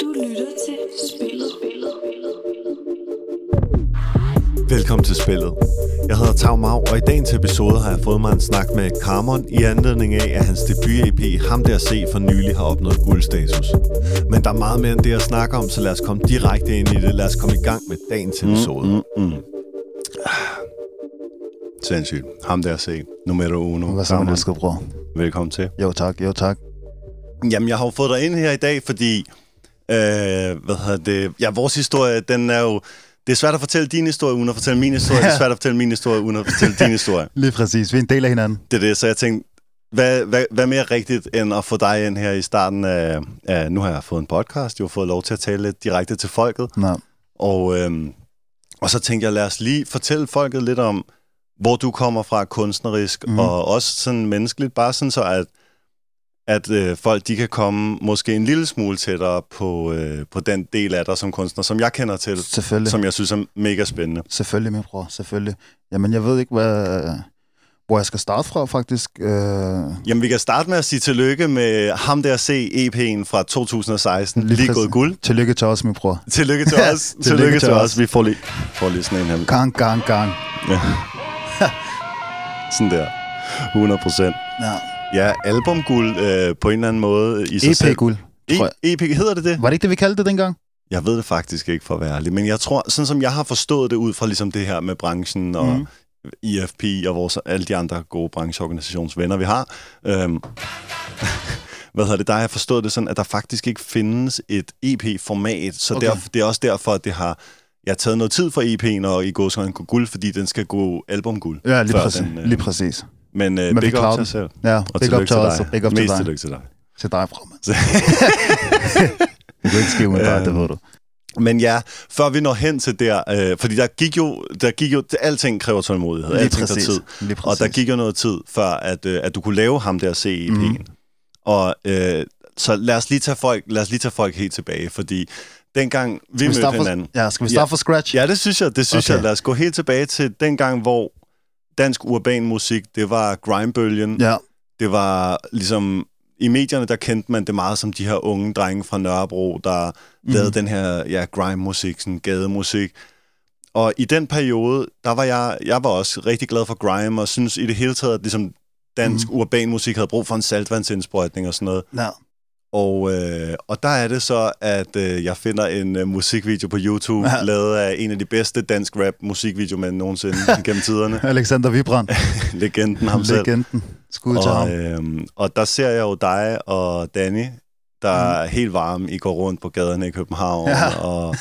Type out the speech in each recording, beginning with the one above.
Du lytter til Spillet. Spillet. Velkommen til spillet. Jeg hedder Tav Mau, og i dagens episode har jeg fået mig en snak med Carmon i anledning af, at hans debut-EP Ham der se for nylig har opnået guldstatus. Men der er meget mere end det at snakke om, så lad os komme direkte ind i det. Lad os komme i gang med dagens episode. Mm, mm, mm. Sindssygt. Ham der se. Nummer uno. Hvad så, bror? Velkommen til. Jo tak, jo tak. Jamen, jeg har jo fået dig ind her i dag, fordi... Øh, hvad hedder det? Ja, vores historie, den er jo... Det er svært at fortælle din historie, uden at fortælle min historie. Det er svært at fortælle min historie, uden at fortælle din historie. Lige præcis, vi er en del af hinanden. Det er det, så jeg tænkte, hvad, hvad, hvad mere rigtigt, end at få dig ind her i starten af, af... Nu har jeg fået en podcast, jeg har fået lov til at tale lidt direkte til folket. Nå, Og, øhm, og så tænkte jeg, lad os lige fortælle folket lidt om, hvor du kommer fra kunstnerisk, mm. og også sådan menneskeligt, bare sådan så, at, at øh, folk de kan komme måske en lille smule tættere på, øh, på den del af dig som kunstner, som jeg kender til, selvfølgelig. som jeg synes er mega spændende. Selvfølgelig, min bror, selvfølgelig. Jamen, jeg ved ikke, hvad, hvor jeg skal starte fra, faktisk. Øh, Jamen, vi kan starte med at sige tillykke med ham der se EP'en fra 2016, lige, lige gået guld. Tillykke til os, min bror. Tillykke til os. tillykke, tillykke til os. Vi får lige, får lige sådan en her. Gang, gang, gang. Ja. sådan der. 100 procent. Ja. Ja, albumguld øh, på en eller anden måde i sig selv. EP-guld, E jeg. E- EP, hedder det det? Var det ikke det, vi kaldte det dengang? Jeg ved det faktisk ikke for at være ærlig, men jeg tror, sådan som jeg har forstået det ud fra ligesom det her med branchen og mm. IFP og vores, alle de andre gode brancheorganisationsvenner, vi har, øhm, hvad hedder det, der har jeg forstået det sådan, at der faktisk ikke findes et EP-format, så Okay. okay. der, det er også derfor, at det har jeg har taget noget tid for EP'en og i gåsøjne gå guld, fordi den skal gå albumguld. Ja, lige præcis. Den, øh, Lige præcis. Men, øh, Men big up til selv. Ja, Og big up til os, og big up til Mest dig. tillykke til dig. Til dig, man. Det kan ikke ske uden dig, det ved du. Men ja, før vi når hen til der, øh, fordi der gik jo, der gik jo, alting kræver tålmodighed, Lige alting tager præcis. tid. Lige Og der gik jo noget tid, før at, øh, at du kunne lave ham der CEP'en. Mhm. Mm. Og øh, så lad os, lige tage folk, lad os lige tage folk helt tilbage, fordi dengang vi, vi mødte hinanden... for, ja, skal vi starte Ja. fra scratch? Ja, det synes jeg, det synes okay. jeg. Lad os gå helt tilbage til dengang, hvor dansk urban musik, det var grimebølgen. Ja, Det var ligesom... I medierne, der kendte man det meget som de her unge drenge fra Nørrebro, der mm. lavede den her ja, grime-musik, sådan gademusik. Og i den periode, der var jeg, jeg var også rigtig glad for grime, og synes i det hele taget, at ligesom dansk mm. urban musik havde brug for en saltvandsindsprøjtning og sådan noget. ja. Og, øh, og der er det så, at øh, jeg finder en øh, musikvideo på YouTube, Ja. lavet af en af de bedste dansk rap musikvideomænd nogensinde gennem tiderne. Alexander Vibrand. Legenden ham selv. Legenden. Skud til ham. Og, øhm, og der ser jeg jo dig og Danny, der mm. er helt varme. I går rundt på gaderne i København ja. og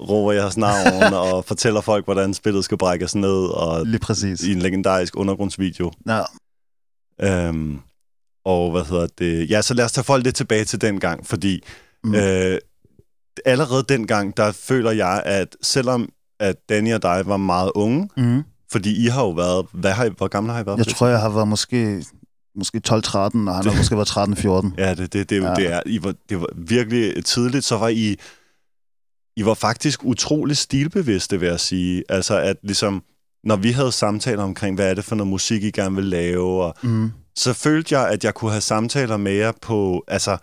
råber jeres navn og fortæller folk, hvordan spillet skal brækkes ned og Lige præcis. i en legendarisk undergrundsvideo. Ja, Øhm, og hvad hedder det? Ja, så lad os tage folk lidt tilbage til den gang, fordi Mm. øh, allerede dengang, der føler jeg, at selvom at Danny og dig var meget unge, mm. fordi I har jo været, hvad har I, hvor gamle har I været? Jeg tror, jeg har været måske, måske 12-13, og han har måske været 13-14. Ja, det, det, det, ja. det, er, I var, det var virkelig tidligt, så var I, I var faktisk utrolig stilbevidste, vil jeg sige. Altså, at ligesom, når vi havde samtaler omkring, hvad er det for noget musik, I gerne vil lave, og, Mm. Så følte jeg, at jeg kunne have samtaler med jer på, altså,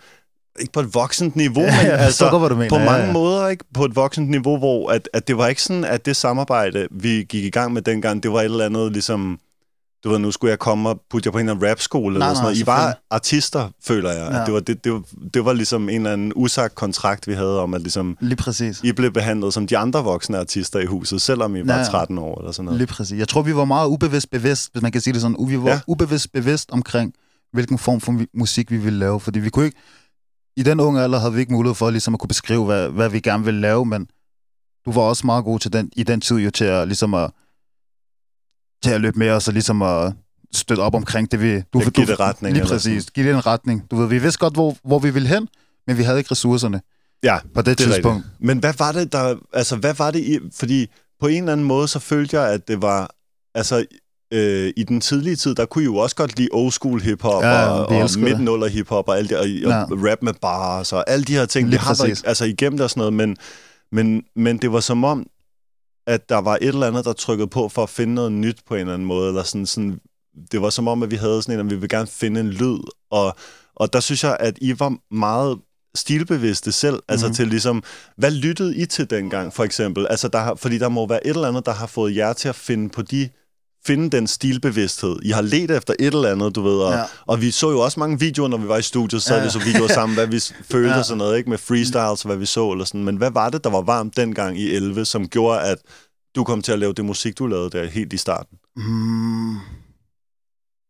ikke på et voksent niveau, Ja, men altså, godt, du mener. på Ja, mange ja. måder, ikke? På et voksent niveau, hvor at, at det var ikke sådan, at det samarbejde, vi gik i gang med dengang, det var et eller andet, ligesom, du ved, nu skulle jeg komme og putte jer på en eller anden rapskole, eller Nej, sådan noget. I var artister, føler jeg. Ja. Ja. Det, var, det, det, var, det var ligesom en eller anden usagt kontrakt, vi havde om, at ligesom, Lige præcis. I blev behandlet som de andre voksne artister i huset, selvom I var Ja. 13 år eller sådan noget. Lige præcis. Jeg tror, vi var meget ubevidst bevidst, hvis man kan sige det sådan. Vi var ja. Ja. ubevidst bevidst omkring, hvilken form for musik vi ville lave. Fordi vi kunne ikke... I den unge alder havde vi ikke mulighed for ligesom at kunne beskrive, hvad, hvad vi gerne ville lave, men du var også meget god til den, i den tid jo til at, ligesom at, til at løbe med os og ligesom at støtte op omkring det, vi... Du, Ja, give det retning, Lige præcis. Give det en retning. Du ved, vi vidste godt, hvor, hvor vi ville hen, men vi havde ikke ressourcerne Ja, på det, det tidspunkt. rigtigt. Men hvad var det, der... Altså, hvad var det i... Fordi på en eller anden måde, så følte jeg, at det var... Altså, øh, i den tidlige tid, der kunne I jo også godt lide old school hiphop Ja, ja, og, og det. midtnuller hiphop og, alt det, og, Ja. og rap med bars og alle de her ting. Lige vi har været, altså igennem det og sådan noget, men, men, men det var som om, at der var et eller andet, der trykkede på for at finde noget nyt på en eller anden måde, eller sådan, sådan det var som om, at vi havde sådan en, at vi vil gerne finde en lyd, og, og der synes jeg, at I var meget stilbevidste selv, altså Mhm. til ligesom, hvad lyttede I til dengang, for eksempel? Altså, der fordi der må være et eller andet, der har fået jer til at finde på de finde den stilbevidsthed. I har let efter et eller andet, du ved, og, ja. Og vi så jo også mange videoer, når vi var i studiet, så ja, Ja, vi så videoer sammen, hvad vi følte Ja. og sådan noget, ikke? Med freestyles, og hvad vi så, eller sådan. Men hvad var det, der var varmt dengang i 11, som gjorde, at du kom til at lave det musik, du lavede der helt i starten? Mm.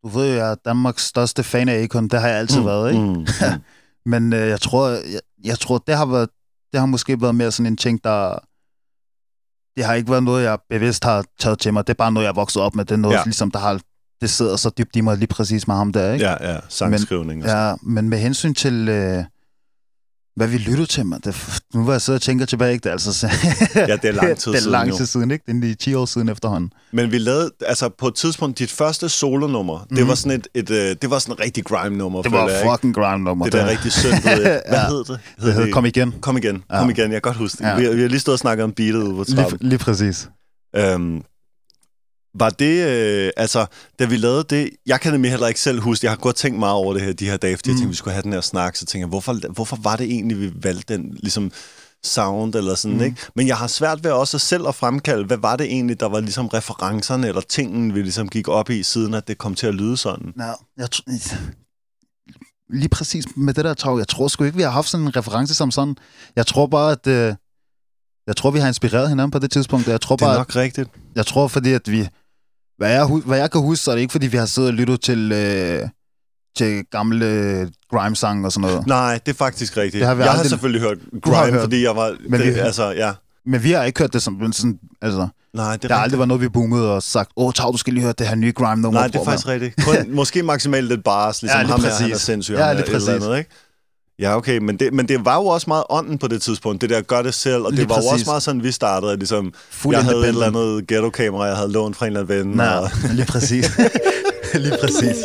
Du ved jo, jeg er Danmarks største fan af Akon. Det har jeg altid mm. været, ikke? Mm. Men øh, jeg tror, jeg, jeg tror det har været, det har måske været mere sådan en ting, der... Det har ikke været noget, jeg bevidst har taget til mig. Det er bare noget, jeg er vokset op med. Det er noget, Ja. ligesom, der har... Det sidder så dybt i mig lige præcis med ham der, ikke? Ja, ja, sangskrivning og Ja, men med hensyn til, øh, hvad vi lyttede til, man, det, nu hvor jeg sidder og tænker tilbage, ikke? Det er, altså, Ja, det er lang tid det er siden lang tid siden, ikke? Det er lige 10 år siden efterhånden. Men vi lavede, altså på et tidspunkt, dit første solonummer, mm. det Mhm. var sådan et, et øh, det var sådan en rigtig grime-nummer, Det var jeg, fucking grind nummer. Det der rigtig ved. Hvad Ja. hed det? Det hedder Kom igen. Kom igen, Ja. kom igen, jeg kan godt huske det. Ja. Vi, har- vi har lige stået og snakket om beatet ude på Lige, trappen. lige præcis. Øhm, var det, øh, altså, da vi lavede det, jeg kan nemlig heller ikke selv huske, jeg har godt tænkt meget over det her, de her dage, fordi mm. jeg Mm. tænkte, vi skulle have den her snak, så tænkte jeg, hvorfor, hvorfor var det egentlig, vi valgte den, ligesom, sound eller sådan, mm. Mm. ikke? Men jeg har svært ved også selv at fremkalde, hvad var det egentlig, der var ligesom referencerne eller tingen, vi ligesom gik op i, siden at det kom til at lyde sådan. Ja, jeg, tr- lige præcis med det der tog, jeg tror sgu ikke, vi har haft sådan en reference som sådan. Jeg tror bare, at øh, jeg tror, vi har inspireret hinanden på det tidspunkt. Jeg tror Det er bare, nok rigtigt. at, jeg tror, fordi at vi, hvad jeg, hvad jeg kan huske, så er det ikke, fordi vi har siddet og lyttet til, øh, til gamle grime-sange og sådan noget. Nej, det er faktisk rigtigt. Det har vi jeg har aldrig- selvfølgelig hørt har grime, hørt. fordi jeg var... Men det, vi- altså, ja. Men vi har ikke hørt det som sådan, altså, Nej, det er der har aldrig været noget, vi boomede og sagt, åh, Tav, du skal lige høre det her nye grime-nummer. Nej, det er faktisk mand." rigtigt. Kun, måske maksimalt lidt bars, ligesom Ja, lige ham her, han er præcis. sindssyg. Ja, lige et eller præcis. andet, ikke? Ja, okay, men det, men det var jo også meget ånden på det tidspunkt, det der gør det selv, og det Lige var jo også præcis. meget sådan, vi startede, at ligesom, Fuld jeg havde et eller andet ghetto-kamera, jeg havde lånt fra en eller anden ven, Nej, og lige præcis. lige præcis.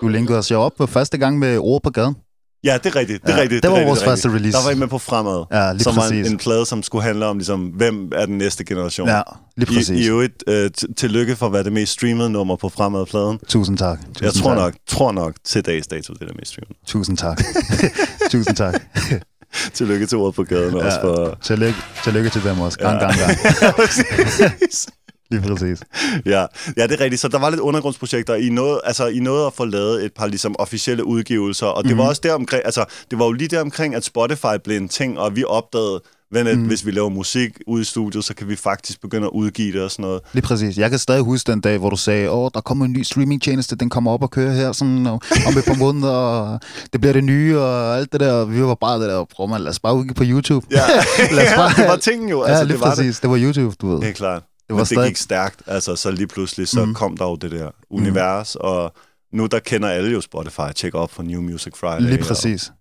Du linkede os jo op på første gang med ord på gaden. Ja, det er rigtigt, det er Ja, rigtigt. det var rigtigt, vores det er første rigtigt. release. Der var I med på Fremad, Ja, lige som præcis. var en, en plade, som skulle handle om, ligesom, hvem er den næste generation. Ja, lige præcis. I, I øvrigt, øh, tillykke for at være det mest streamede nummer på Fremad-pladen. Tusind tak. Tusind Jeg tror tak. nok, tror nok til dags dato, det er det mest streamede. Tusind tak. Tusind tak. Tillykke til ordet på gaden ja. også for... Tillykke, tillykke til dem også. Gang, Ja. gang, gang. Lige præcis. ja. ja, det er rigtigt. Så der var lidt undergrundsprojekter. I nåede, altså, I nåede at få lavet et par ligesom, officielle udgivelser, og det mm-hmm. var også der omkring, altså, det var jo lige der omkring, at Spotify blev en ting, og vi opdagede, men mm. hvis vi laver musik ude i studiet, så kan vi faktisk begynde at udgive det og sådan noget. Lige præcis. Jeg kan stadig huske den dag, hvor du sagde, åh, der kommer en ny streamingtjeneste, den kommer op og kører her sådan, og, om et par måneder, og det bliver det nye, og alt det der. Og vi var bare det der, prøv man, lad os bare udgive på YouTube. Ja, Lad os bare- det var tingen jo. ja Altså, lige det var præcis. Det. det var YouTube, du ved. Det. Helt klart. Det var det stadig- gik stærkt. Altså, så lige pludselig, så mm. Kom der jo det der univers, og nu der kender alle jo Spotify. Tjek op for New Music Friday. Lige præcis.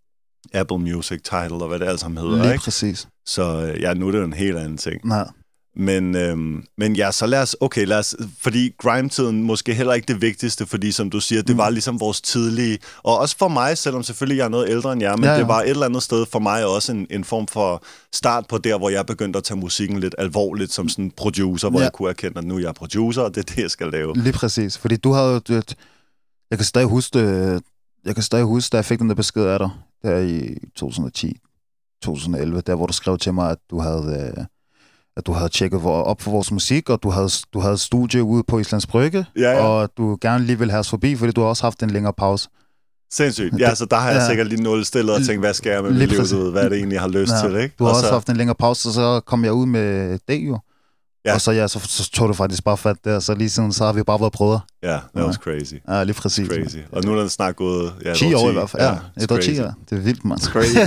Apple Music Title, og hvad det alt sammen hedder, Lige ikke? præcis. Så øh, ja, nu er det jo en helt anden ting. Nej. Men, øhm, men ja, så lad os, okay, lad os, fordi grime-tiden måske heller ikke det vigtigste, fordi som du siger, det Mm. var ligesom vores tidlige, og også for mig, selvom selvfølgelig jeg er noget ældre end jer, men Ja, ja, det var et eller andet sted for mig også en, en form for start på der, hvor jeg begyndte at tage musikken lidt alvorligt som sådan producer, hvor Ja. jeg kunne erkende, at nu er jeg producer, og det er det, jeg skal lave. Lige præcis. Fordi du havde jo... Jeg kan stadig huske, jeg kan stadig huske, da jeg fik den der besked af dig, der i 2010, 2011, der hvor du skrev til mig, at du havde, øh, at du havde tjekket hvor- op for vores musik, og du havde, du havde studie ude på Islands Brygge, Ja, ja. og du gerne lige ville have os forbi, fordi du har også haft en længere pause. Sindssygt. Ja, så der har jeg Ja. sikkert lige nul stillet og tænkt, hvad skal jeg med mit liv, ved, hvad er det egentlig, jeg har lyst Ja, til, ikke? Du har Og også så, haft en længere pause, og så kom jeg ud med det jo. Ja. Ja. Og så, ja, så, så tog du faktisk bare fat der, så lige siden, så har vi bare været brødre. ja, that was crazy. Ja, lige præcis. Crazy. Og nu er den snart gået... Ja, et 10 år i hvert fald. Ja, it's et år 10 crazy. år. Det er vildt, mand. crazy.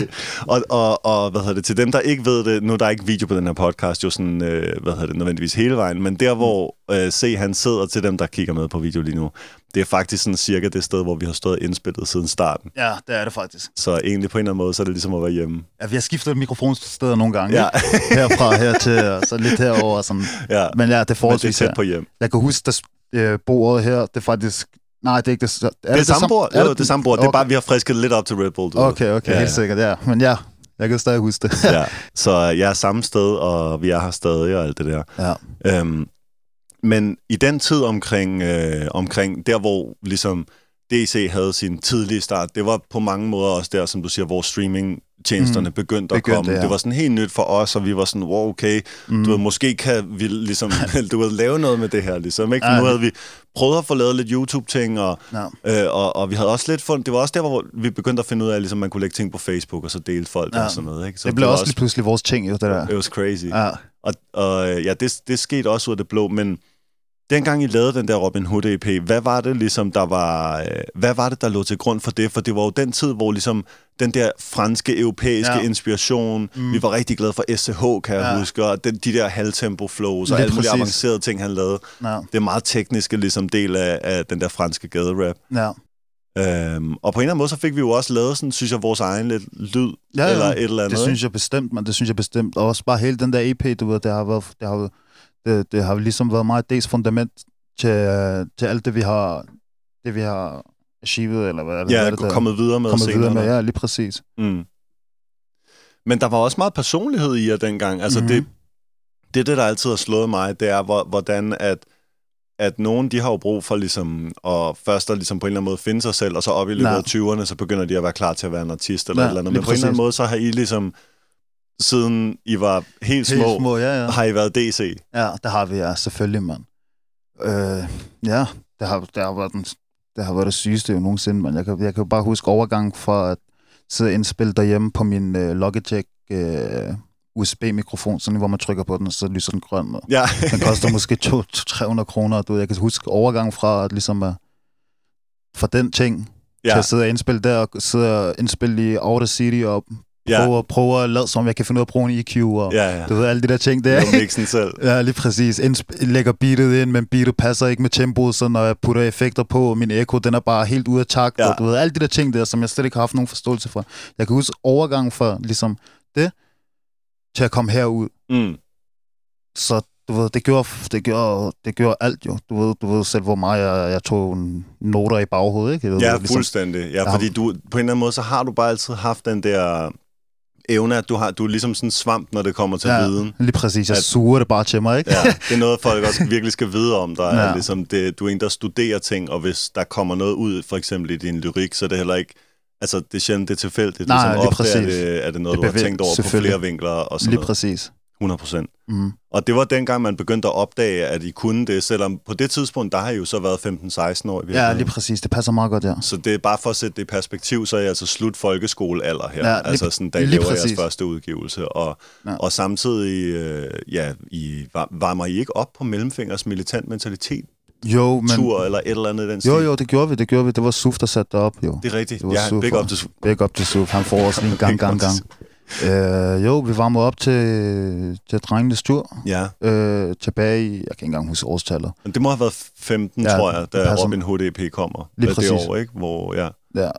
og, og, og hvad hedder det, til dem, der ikke ved det, nu er der ikke video på den her podcast, jo sådan, øh, hvad hedder det, nødvendigvis hele vejen, men der, hvor øh, C, han sidder til dem, der kigger med på video lige nu, det er faktisk sådan cirka det sted, hvor vi har stået indspillet siden starten. Ja, det er det faktisk. Så egentlig på en eller anden måde, så er det ligesom at være hjemme. Ja, vi har skiftet mikrofonsteder nogle gange. Ja. ikke? Herfra, hertil, og så lidt herover og sådan. Ja, Men ja, det er men det er forholdsvis tæt på hjem. Jeg kan huske, at øh, bordet her, det er faktisk... Nej, det er ikke det... Er Det er det samme bord. Jo, det er samme bord. Det er Okay. bare, vi har frisket lidt op til Red Bull. Du. Okay, okay, ja, helt ja. sikkert, ja. Men ja, jeg kan stadig huske det. ja. Så jeg er samme sted, og vi er her stadig og alt det der. ja. Øhm, men i den tid omkring, øh, omkring der, hvor ligesom DC havde sin tidlige start. Det var på mange måder også der, som du siger, hvor streaming-tjenesterne mm. begyndte at Begyndte, komme. ja. Det var sådan helt nyt for os, og vi var sådan, wow, okay, mm. du ved, måske kan vi ligesom, du ved, lave noget med det her, ligesom, ikke? For nu havde vi prøvet at få lavet lidt YouTube-ting, og, Ja. øh, og, og vi havde også lidt fundet, det var også der, hvor vi begyndte at finde ud af, at ligesom, man kunne lægge ting på Facebook, og så dele folk Ja. og sådan noget, ikke? Så Det blev var også lige pludselig vores ting, jo, det der. It was crazy. Ja. Og, og ja, det, det skete også ud af det blå, men dengang I lavede den der Robin Hood EP, hvad var det ligesom, der var, øh, hvad var det, der lå til grund for det? For det var jo den tid, hvor ligesom den der franske, europæiske ja. Inspiration, mm. vi var rigtig glade for SCH, kan jeg Ja. huske, og den, de der halvtempo flows og alle mulige avancerede ting, han lavede. Ja. Det er meget tekniske ligesom del af, af den der franske gaderap. Ja. Øhm, og på en eller anden måde, så fik vi jo også lavet sådan, synes jeg, vores egen lidt lyd, Ja, ja. eller et eller andet. Det synes jeg bestemt, men det synes jeg bestemt. Og også bare hele den der EP, du ved, det har været, det har, det, det har ligesom været meget dels fundament til, til alt det, vi har, det vi har achieved, eller hvad er det? Ja, hvad er det, der- kommet videre med kommet videre senere. med, ja, lige præcis. Mm. Men der var også meget personlighed i jer dengang. Altså, Mhm. mm-hmm. det, det, det, der altid har slået mig, det er, hvor- hvordan at, at nogen, de har jo brug for ligesom, at først at ligesom på en eller anden måde finde sig selv, og så op i løbet Ja. af 20'erne, så begynder de at være klar til at være en artist eller Ja, et eller andet. Men på en eller anden måde, så har I ligesom, siden I var helt små, Helt små, ja, ja. har I været DC. Ja, det har vi, ja, selvfølgelig, mand. Øh, ja, det har, det, har været den, det har været det sygeste jo nogensinde, men jeg kan, jeg kan bare huske overgangen fra at sidde og indspille derhjemme på min øh, Logitech øh, USB-mikrofon, sådan hvor man trykker på den, og så lyser den grøn. Og Ja, den koster måske 200-300 kroner. Du, jeg kan huske overgangen fra at ligesom at, fra den ting, ja. til at sidde og indspille der, og sidde og indspille i Outer City, og ja, prøve, prøve at lade som, jeg kan finde ud af at bruge en EQ, og ja, ja. du ved, alle de der ting der. Var mixen selv. Ja, lige præcis. Indsp- lægger beatet ind, men beatet passer ikke med tempoet, så når jeg putter effekter på, min echo, den er bare helt ude af takt. Ja. Og du ved, alle de der ting der, som jeg slet ikke har haft nogen forståelse for. Jeg kan huske overgangen fra ligesom det, til at komme herud. Mm. Så du ved, det gjorde, det gjorde, det gjorde alt jo. Du ved, du ved selv, hvor meget jeg, jeg tog noter i baghovedet, ikke? Jeg ved, Ja, ligesom, fuldstændig. Ja, Ja. fordi du, på en eller anden måde, så har du bare altid haft den der evne, at du, har, du er ligesom sådan en svamp, når det kommer til ja, viden. lige præcis. Jeg At- suger det bare til mig, ikke? Ja, det er noget, folk også virkelig skal vide om dig. Ja. Ja. Ligesom det, du er en, der studerer ting, og hvis der kommer noget ud, for eksempel i din lyrik, så er det heller ikke... Altså, det er sjældent, det er tilfældigt. Nej, ligesom, lige ofte er præcis. det, er det noget, Det du har tænkt over på flere vinkler og sådan Lige noget. præcis. 100 procent. Mm. Og det var dengang, man begyndte at opdage, at I kunne det, selvom på det tidspunkt, der har I jo så været 15-16 år i Ja, lige præcis. Det passer meget godt, ja. Så det er bare for at sætte det i perspektiv, så er jeg altså slut folkeskolealder her. Ja, lige- altså sådan, da I laver jeres første udgivelse. Og, Ja. og samtidig, øh, ja, I, var, varmer I ikke op på Mellemfingers militant mentalitet Jo, men... tur eller et eller andet den stil? Jo, jo, det gjorde vi, det gjorde vi. Det var Suf, der satte det op, jo. Det er rigtigt. Det var Ja, super. big up til... Big up til Suf. Han får os lige en gang, gang, gang. Øh, jo, vi varmede op til, til drengenes tur. Ja, Øh, tilbage i, jeg kan ikke engang huske årstallet. men det må have været 15, Ja, tror jeg, det da passer. Robin Hood EP kommer. Lige Øh, præcis. Det år, ikke? Hvor, ja. Ja.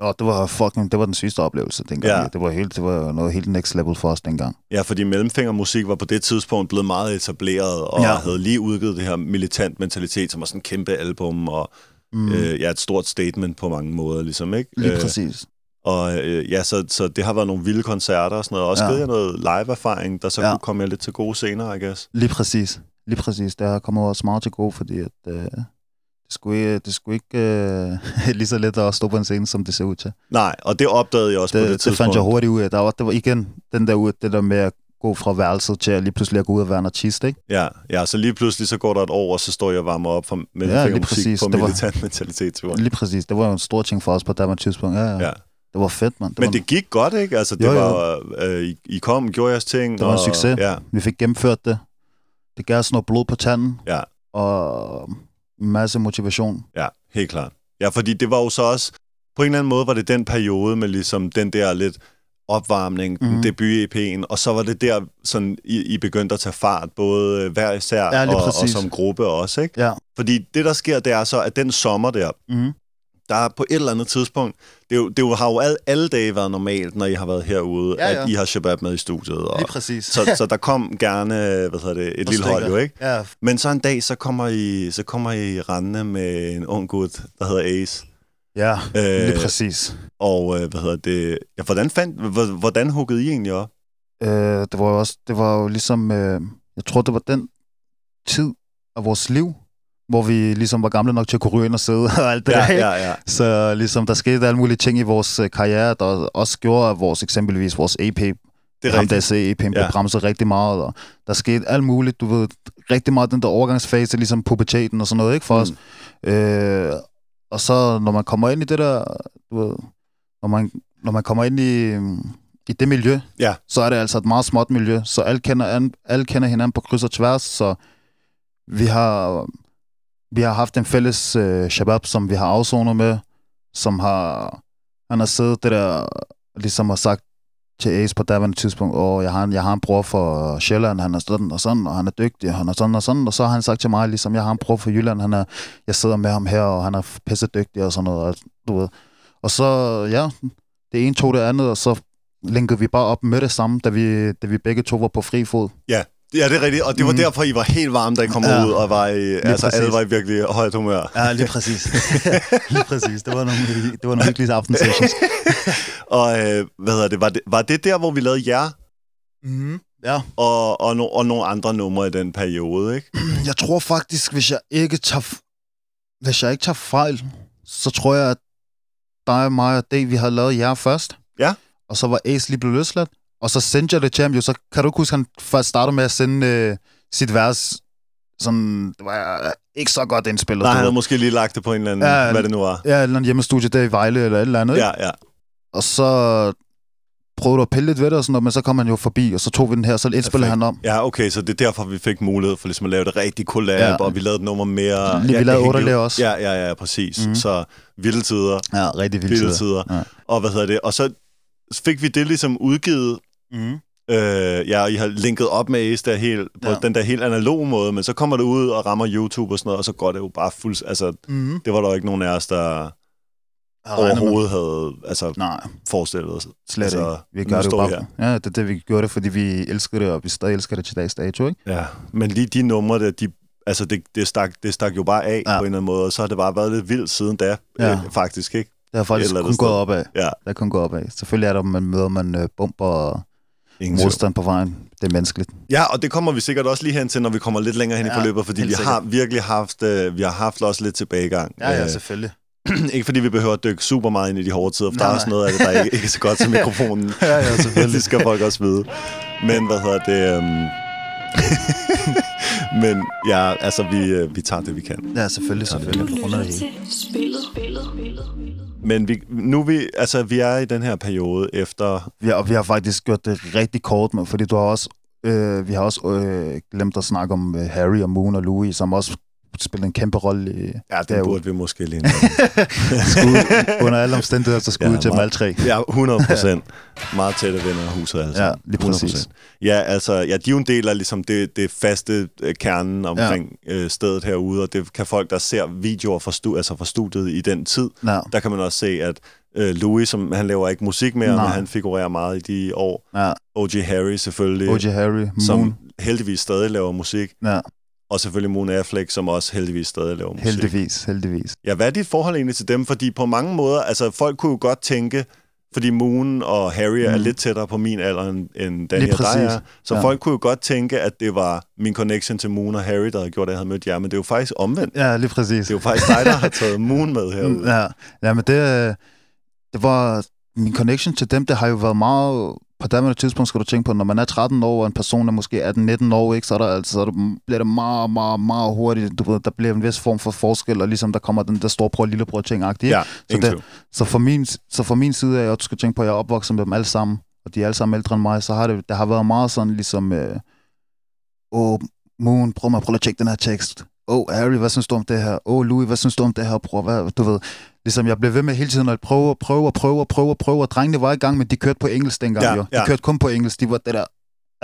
Og det var fucking, det var den sidste oplevelse dengang. Ja. Det var helt, det var noget helt next level for os dengang. ja, fordi Mellemfingermusik var på det tidspunkt blevet meget etableret, og ja. Havde lige udgivet det her militant mentalitet, som var sådan en kæmpe album, og mm. øh, ja, et stort statement på mange måder, ligesom, ikke? Lige Øh, præcis. Og øh, ja, så, så det har været nogle vilde koncerter og sådan noget. Også Ja. givet jer noget live-erfaring, der så ja. Ja. kunne komme jer lidt til gode senere, I guess. Lige præcis. Lige præcis. Det har kommet os meget til gode, fordi at, øh, det skulle det skulle ikke øh, lige så let at stå på en scene, som det ser ud til. Nej, og det opdagede jeg også på det Det, det tidspunkt. fandt jeg hurtigt ud af. Der var, det var igen den der, ud, det der med at gå fra værelset til at lige pludselig at gå ud og være en artist, ikke? Ja, ja, så lige pludselig så går der et år, og så står jeg og varmer op for lige mellemfingermusik præcis. på Det militant mentalitet. Lige præcis. Det var jo en stor ting for os på det tidspunkt. Ja, ja. Ja. Det var fedt, mand. Det Men var, det gik godt, ikke? Altså, det Jo, jo. var, øh, I, I kom, gjorde jeres ting. Det var en og, succes. Ja, Vi fik gennemført det. Det gav os noget blod på tanden. Ja. Og en masse motivation. ja, helt klart. Ja, fordi det var jo så også, på en eller anden måde var det den periode med ligesom den der lidt opvarmning, mm. Mhm. debut-EP'en, og så var det der, sådan, I, I begyndte at tage fart, både øh, hver især Ja, og, og som gruppe også, ikke? Ja. Fordi det, der sker, det er så, at den sommer der, Mm-hmm. Der er på et eller andet tidspunkt, det, jo, det jo, har jo alle, alle dage været normalt, når I har været herude, Ja, ja. at I har Shabab med i studiet. Og, Lige præcis. så, så der kom gerne, hvad hedder det, et lille hold jo, ikke? Ja, Men så en dag, så kommer I, så kommer I rendende med en ung gut, der hedder Ace. ja Øh, lige præcis. Og øh, hvad hedder det? Ja, hvordan, fandt, hvordan huggede I egentlig op? Øh, det var jo også, det var jo ligesom, øh, jeg tror, det var den tid af vores liv, hvor vi ligesom var gamle nok til at kunne ryge ind og sidde og alt det Ja, der. ikke? ja, ja. Så ligesom, der skete alle mulige ting i vores øh, karriere, der også gjorde, at vores, eksempelvis vores EP, Det er ham der EP'en blev Ja. bremset rigtig meget, og der skete alt muligt, du ved, rigtig meget den der overgangsfase, ligesom puberteten og sådan noget, ikke for os. Øh, og så, når man kommer ind i det der, du ved, når man, når man kommer ind i, i det miljø, Ja. så er det altså et meget småt miljø, så alle kender, alle kender hinanden på kryds og tværs, så vi har, vi har haft en fælles øh, shabab, som vi har afsonet med, som har, han har siddet det der, ligesom har sagt til Ace på daværende tidspunkt, og jeg har, en, jeg har en bror for Sjælland, han er sådan og sådan, og han er dygtig, og han er sådan og sådan, og så har han sagt til mig, ligesom, jeg har en bror for Jylland, han er, jeg sidder med ham her, og han er pisse dygtig og sådan noget, og, du ved. Og så, ja, det ene tog det andet, og så linkede vi bare op med det samme, da vi, da vi begge to var på fri fod. Ja, ja, det er rigtigt. Og det var Mhm. derfor, I var helt varme, da I kom Ja. ud, og var i, altså, alle var i virkelig højt humør. Ja, lige præcis. lige præcis. Det var nogle, det var nogle hyggelige aftensessions. Og øh, hvad hedder det? Var, det? var det der, hvor vi lavede jer mm, ja. og, og, no, og nogle andre numre i den periode, ikke? Jeg tror faktisk, hvis jeg ikke tager, hvis jeg ikke tager fejl, så tror jeg, at dig, mig og Dave, vi havde lavet jer først. Ja. Og så var Ace lige blevet løsladt. Og så sendte jeg det til ham jo. Så kan du ikke huske, han først startede med at sende øh, sit vers sådan, det var øh, ikke så godt indspillet. Nej, han havde måske lige lagt det på en eller anden, Ja, hvad det nu var. Ja, et eller andet hjemmestudie der i Vejle eller et eller andet. ikke? Ja, ja. Og så prøvede at pille lidt ved det og sådan noget, men så kom han jo forbi, og så tog vi den her, så indspillede han om. Ja, okay, så det er derfor, vi fik mulighed for ligesom at lave det rigtig collab, Ja. ja. og vi lavede et nummer mere... Lige, vi det lavede hængte otte også. Ja, ja, ja, præcis. Mm. Så vilde tider, Ja, rigtig vildt. vilde tider. Ja. Og hvad hedder det? Og så fik vi det ligesom udgivet Mm. Øh, ja, og I har linket op med Ace der helt, på Ja. den der helt analog måde, men så kommer det ud og rammer YouTube og sådan noget, og så går det jo bare fuldt... Altså, Mm. det var der jo ikke nogen af os, der overhovedet havde altså, Nej, forestillet os. slet Altså, ikke. Vi gør det jo bare. Ja, det er det, vi gjorde det, fordi vi elsker det, og vi stadig elsker det til dags dato, ikke? Ja, men lige de numre der, de, altså det, det, stak, det stak jo bare af Ja. på en eller anden måde, og så har det bare været lidt vildt siden da, ja. øh, faktisk, ikke? Det har faktisk kun gået opad. Ja, Det har kun gået opad. Selvfølgelig er der, man møder man øh, bumper og ingen modstand på vejen. Det er menneskeligt. Ja, og det kommer vi sikkert også lige hen til, når vi kommer lidt længere hen Ja, i forløbet, fordi vi har virkelig haft, øh, vi har haft også lidt tilbagegang. Øh, selvfølgelig. ikke fordi vi behøver at dykke super meget ind i de hårde tider, for Nej, der er også noget af det, der ikke, ikke er så godt til mikrofonen. Ja, ja, selvfølgelig. det skal folk også vide. Men hvad hedder det? Um... Men ja, altså vi, øh, vi tager det, vi kan. Ja, selvfølgelig, Du selvfølgelig. Runder lytter til spillet. Men vi, nu vi, altså, vi er i den her periode efter... Vi og vi har faktisk gjort det rigtig kort med, fordi du har også, øh, vi har også øh, glemt at snakke om øh, Harry og Moon og Louis, som også spiller en kæmpe rolle i Ja, det derude. burde vi måske lige skud, under alle omstændigheder, så skud Ja, til dem meget. alle tre. Ja, 100 procent. Meget tætte venner af huset, altså. Ja, lige præcis. 100%. Ja, altså, ja, de er jo en del af ligesom det, det faste øh, kernen omkring ja. øh, stedet herude, og det kan folk, der ser videoer fra, stu, altså fra studiet i den tid, Ja, der kan man også se, at øh, Louis, som, han laver ikke musik mere, Nej. men han figurerer meget i de år. ja. O.G. Harry selvfølgelig, O.J. Harry, Moon. som heldigvis stadig laver musik, Ja, og selvfølgelig Moon Affleck, som også heldigvis stadig laver musik. heldigvis, heldigvis. Ja, hvad er dit forhold egentlig til dem? Fordi på mange måder, altså folk kunne jo godt tænke, fordi Moon og Harry mm. er Mm. lidt tættere på min alder, end- end Daniel og dig er. Så Ja. folk kunne jo godt tænke, at det var min connection til Moon og Harry, der havde gjort, at jeg havde mødt jer. Men det er jo faktisk omvendt. Ja, lige præcis. Det er jo faktisk dig, der har taget Moon med herude. Ja, ja men det, øh, det var... Min connection til dem, det har jo været meget... På daværende tidspunkt skal du tænke på, når man er 13 år, og en person er måske 18-19 år, ikke, så, er der, altså, så er der, bliver det meget, meget, meget hurtigt. Du ved, der bliver en vis form for forskel, og ligesom der kommer den der storebror, lillebror ting agtigt Ja, så, det, så, for min, så for min side af, at du skal tænke på, at jeg er opvokset med dem alle sammen, og de er alle sammen ældre end mig, så har det, det har været meget sådan ligesom, øh, åh, Moon, prøv mig, prøv at tjekke den her tekst. Åh, oh, Harry, hvad synes du om det her? Åh, oh, Louis, hvad synes du om det her? Prøv, hvad, du ved, ligesom jeg blev ved med hele tiden at prøve og prøve og prøve og prøve og prøve, og drengene var i gang, men de kørte på engelsk dengang Ja, jo. De ja. kørte kun på engelsk, de var det der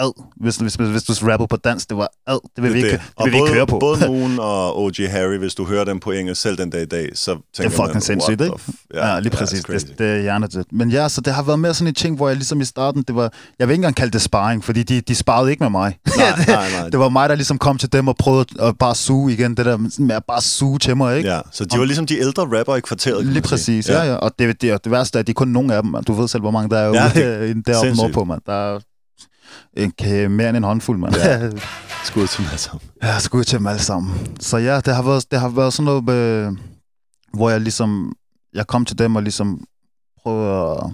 ad. Hvis, hvis, hvis, hvis du rappede på dansk, det var ad. Det vil vi ikke, det Og vil vi ikke både, køre på. både Moon og O.G. Harry, hvis du hører dem på engelsk selv den dag i dag, så tænker Det er fucking man, sindssygt, ikke? f- Ja, lige præcis. crazy. det, det er hjernedødt. Men ja, så det har været mere sådan en ting, hvor jeg ligesom i starten, det var, jeg vil ikke engang kalde det sparring, fordi de, de sparede ikke med mig. Nej, nej, nej. det var mig, der ligesom kom til dem og prøvede at bare suge igen, det der med at bare suge til mig, ikke? Ja, så de var ligesom de ældre rapper i kvarteret. Lige præcis, ja, ja. Og det, det, det værste er, at de er kun nogle af dem, man. Du ved selv, hvor mange der er Ja, ja, det- ude deroppe sindssygt. nordpå, man. Der er en, kan- mere end en håndfuld, man. Ja. Skud til dem alle sammen. Ja, skud til dem alle sammen. Så ja, det har været, det har været sådan noget, øh, hvor jeg ligesom, jeg kom til dem og ligesom prøvede at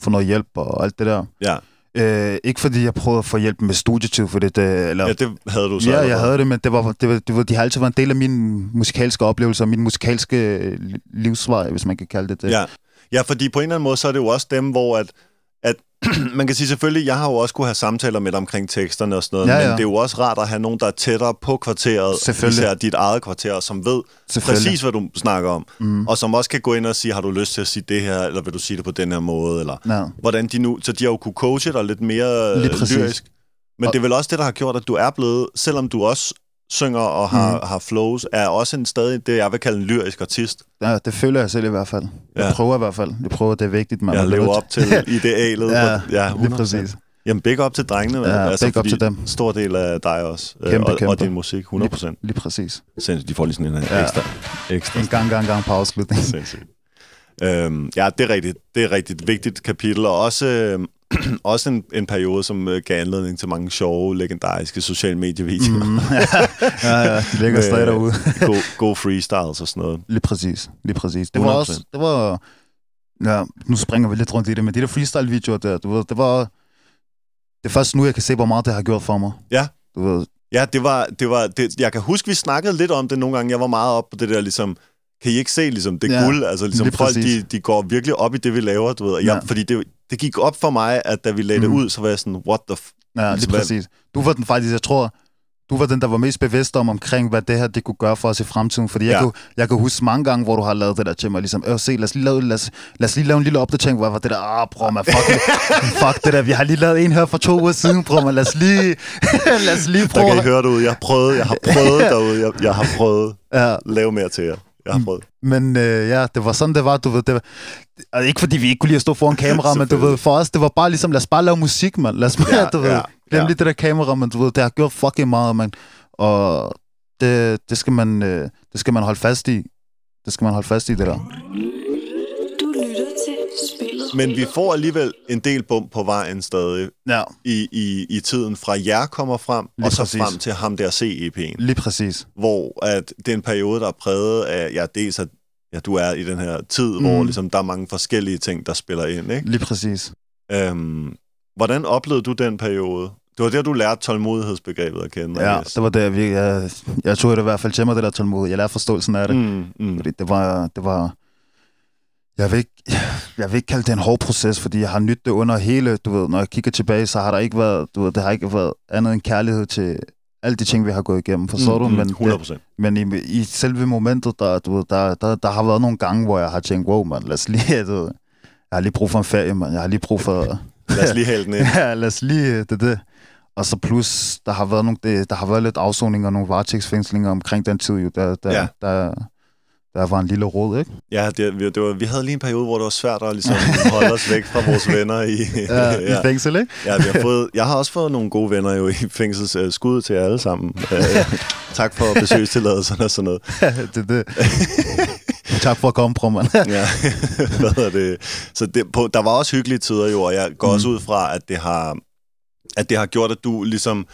få noget hjælp og alt det der. Ja. Øh, ikke fordi jeg prøvede at få hjælp med studietid, for det, det eller, ja, det havde du så. ja, jeg havde det, men det var, det var, det var, de har altid været en del af min musikalske oplevelser, min musikalske livsvej, hvis man kan kalde det det. Ja. ja, fordi på en eller anden måde, så er det jo også dem, hvor at man kan sige selvfølgelig, jeg har jo også kunne have samtaler med dig omkring teksterne og sådan noget, Ja, ja. men det er jo også rart at have nogen, der er tættere på kvarteret, især dit eget kvarter, som ved præcis, hvad du snakker om, Mm. og som også kan gå ind og sige, har du lyst til at sige det her, eller vil du sige det på den her måde, eller Ja. hvordan de nu, så de har jo kunne coache dig lidt mere lyrisk. Men Og- det er vel også det, der har gjort, at du er blevet, selvom du også synger og har, mm. har flows, er også en stadig det, jeg vil kalde en lyrisk artist. ja, det føler jeg selv i hvert fald. Jeg Ja. prøver i hvert fald. Jeg prøver, det er vigtigt, man. Jeg lever op til idealet. Ja, ja lige 100%. præcis. Jamen, big up til drengene. Ja, altså, big fordi til dem. Stor del af dig også. øh, Kæmpe, og, og kæmpe. din musik, 100 procent. Lige præcis. Sindssygt. De får lige sådan en ja. ekstra. ekstra. En gang, gang, gang på afslutning. Sindssygt. Øhm, ja, det er rigtigt. Det er rigtigt vigtigt kapitel, og også, øh, også en, en periode, som øh, gav anledning til mange sjove, legendariske sociale medievideoer. Mm. ja, ja, de ligger stadig derude. God, god freestyles og sådan noget. Lige præcis. Lige præcis. Det var 100%. også... Det var... Ja, nu springer vi lidt rundt i det, men de der freestyle-videoer der, du ved, det var... Det er først nu, jeg kan se, hvor meget det har gjort for mig. Ja. Du ved, Ja, det var, det var det, jeg kan huske, vi snakkede lidt om det nogle gange. Jeg var meget op på det der, ligesom, kan I ikke se, ligesom, det Ja, guld? Altså, ligesom, lige folk, de, præcis. de går virkelig op i det, vi laver, du ved. Og Jeg, Ja. Fordi det, det gik op for mig, at da vi lagde det Mhm. ud, så var jeg sådan, what the f- ja, lige Altså, hvad- præcis. Du var den faktisk, jeg tror, du var den, der var mest bevidst om omkring, hvad det her det kunne gøre for os i fremtiden. Fordi jeg, Ja. kunne, jeg kan huske mange gange, hvor du har lavet det der til mig, ligesom, øh, se, lad os lige lave, lad os, lad os lige lave en lille opdatering, hvor var det der, ah, bror, man, fuck, fuck det der, vi har lige lavet en her for to uger siden, bror, man, lad os lige, lad os lige Der prøve. kan I høre derude. Jeg har prøvet, jeg har prøvet derude. Jeg, jeg har prøvet Ja, at lave mere til jer. Jeg har prøvet. Men øh, ja, det var sådan, det var, du ved. Det var, altså, ikke fordi vi ikke kunne lide at stå foran kamera, men du ved, for os, det var bare ligesom, lad os bare lave musik, mand. Lad os bare, Ja, du ved, ja, glem ja. lige det der kamera, men du ved, det har gjort fucking meget, mand. Og det, det, skal man, øh, det skal man holde fast i. Det skal man holde fast i, det der. Du lytter til spillet. Men vi får alligevel en del bump på vejen stadig Ja, i, i, i tiden fra jer kommer frem, Lige og så præcis. frem til ham der CEP'en. lige præcis. hvor at det er en periode, der er præget af, ja, dels at ja, du er i den her tid, mm. hvor ligesom, der er mange forskellige ting, der spiller ind. Ikke? Lige præcis. Øhm, hvordan oplevede du den periode? Det var der, du lærte tålmodighedsbegrebet at kende. Ja, det var det, vi, jeg, jeg tog det i hvert fald til mig, det der tålmodighed. Jeg lærte forståelsen af det. Mm, mm. Fordi det var, det var jeg vil, ikke, jeg vil ikke kalde det en hård proces, fordi jeg har nydt det under hele, du ved, når jeg kigger tilbage, så har der ikke været, du ved, det har ikke været andet end kærlighed til alle de ting, vi har gået igennem, forstår du? Men, Mm, 100 det, procent. men i, i selve momentet, der, du ved, der, der, der har været nogle gange, hvor jeg har tænkt, wow, man, lad os lige, du ved, jeg har lige brug for en ferie, man. Jeg har lige brug for... Lad os lige hælde den ind. ja, lad os lige, det det. Og så plus, der har været, nogle, det, der har været lidt afsoning og nogle varetægtsfængslinger omkring den tid, jo, der, der, Ja. der, der var en lille råd, ikke? Ja, det, det var, vi havde lige en periode, hvor det var svært at ligesom, holde os væk fra vores venner i, Ja, i fængsel, ikke? Ja, vi har fået, jeg har også fået nogle gode venner jo i fængsels uh, skud til jer alle sammen. Uh, tak for besøgstilladelserne og sådan noget. det er det. tak for at komme, bror, mand. Ja, hvad hedder det? Så det, på, der var også hyggelige tider jo, og jeg går mm. også ud fra, at det har at det har gjort, at du ligesom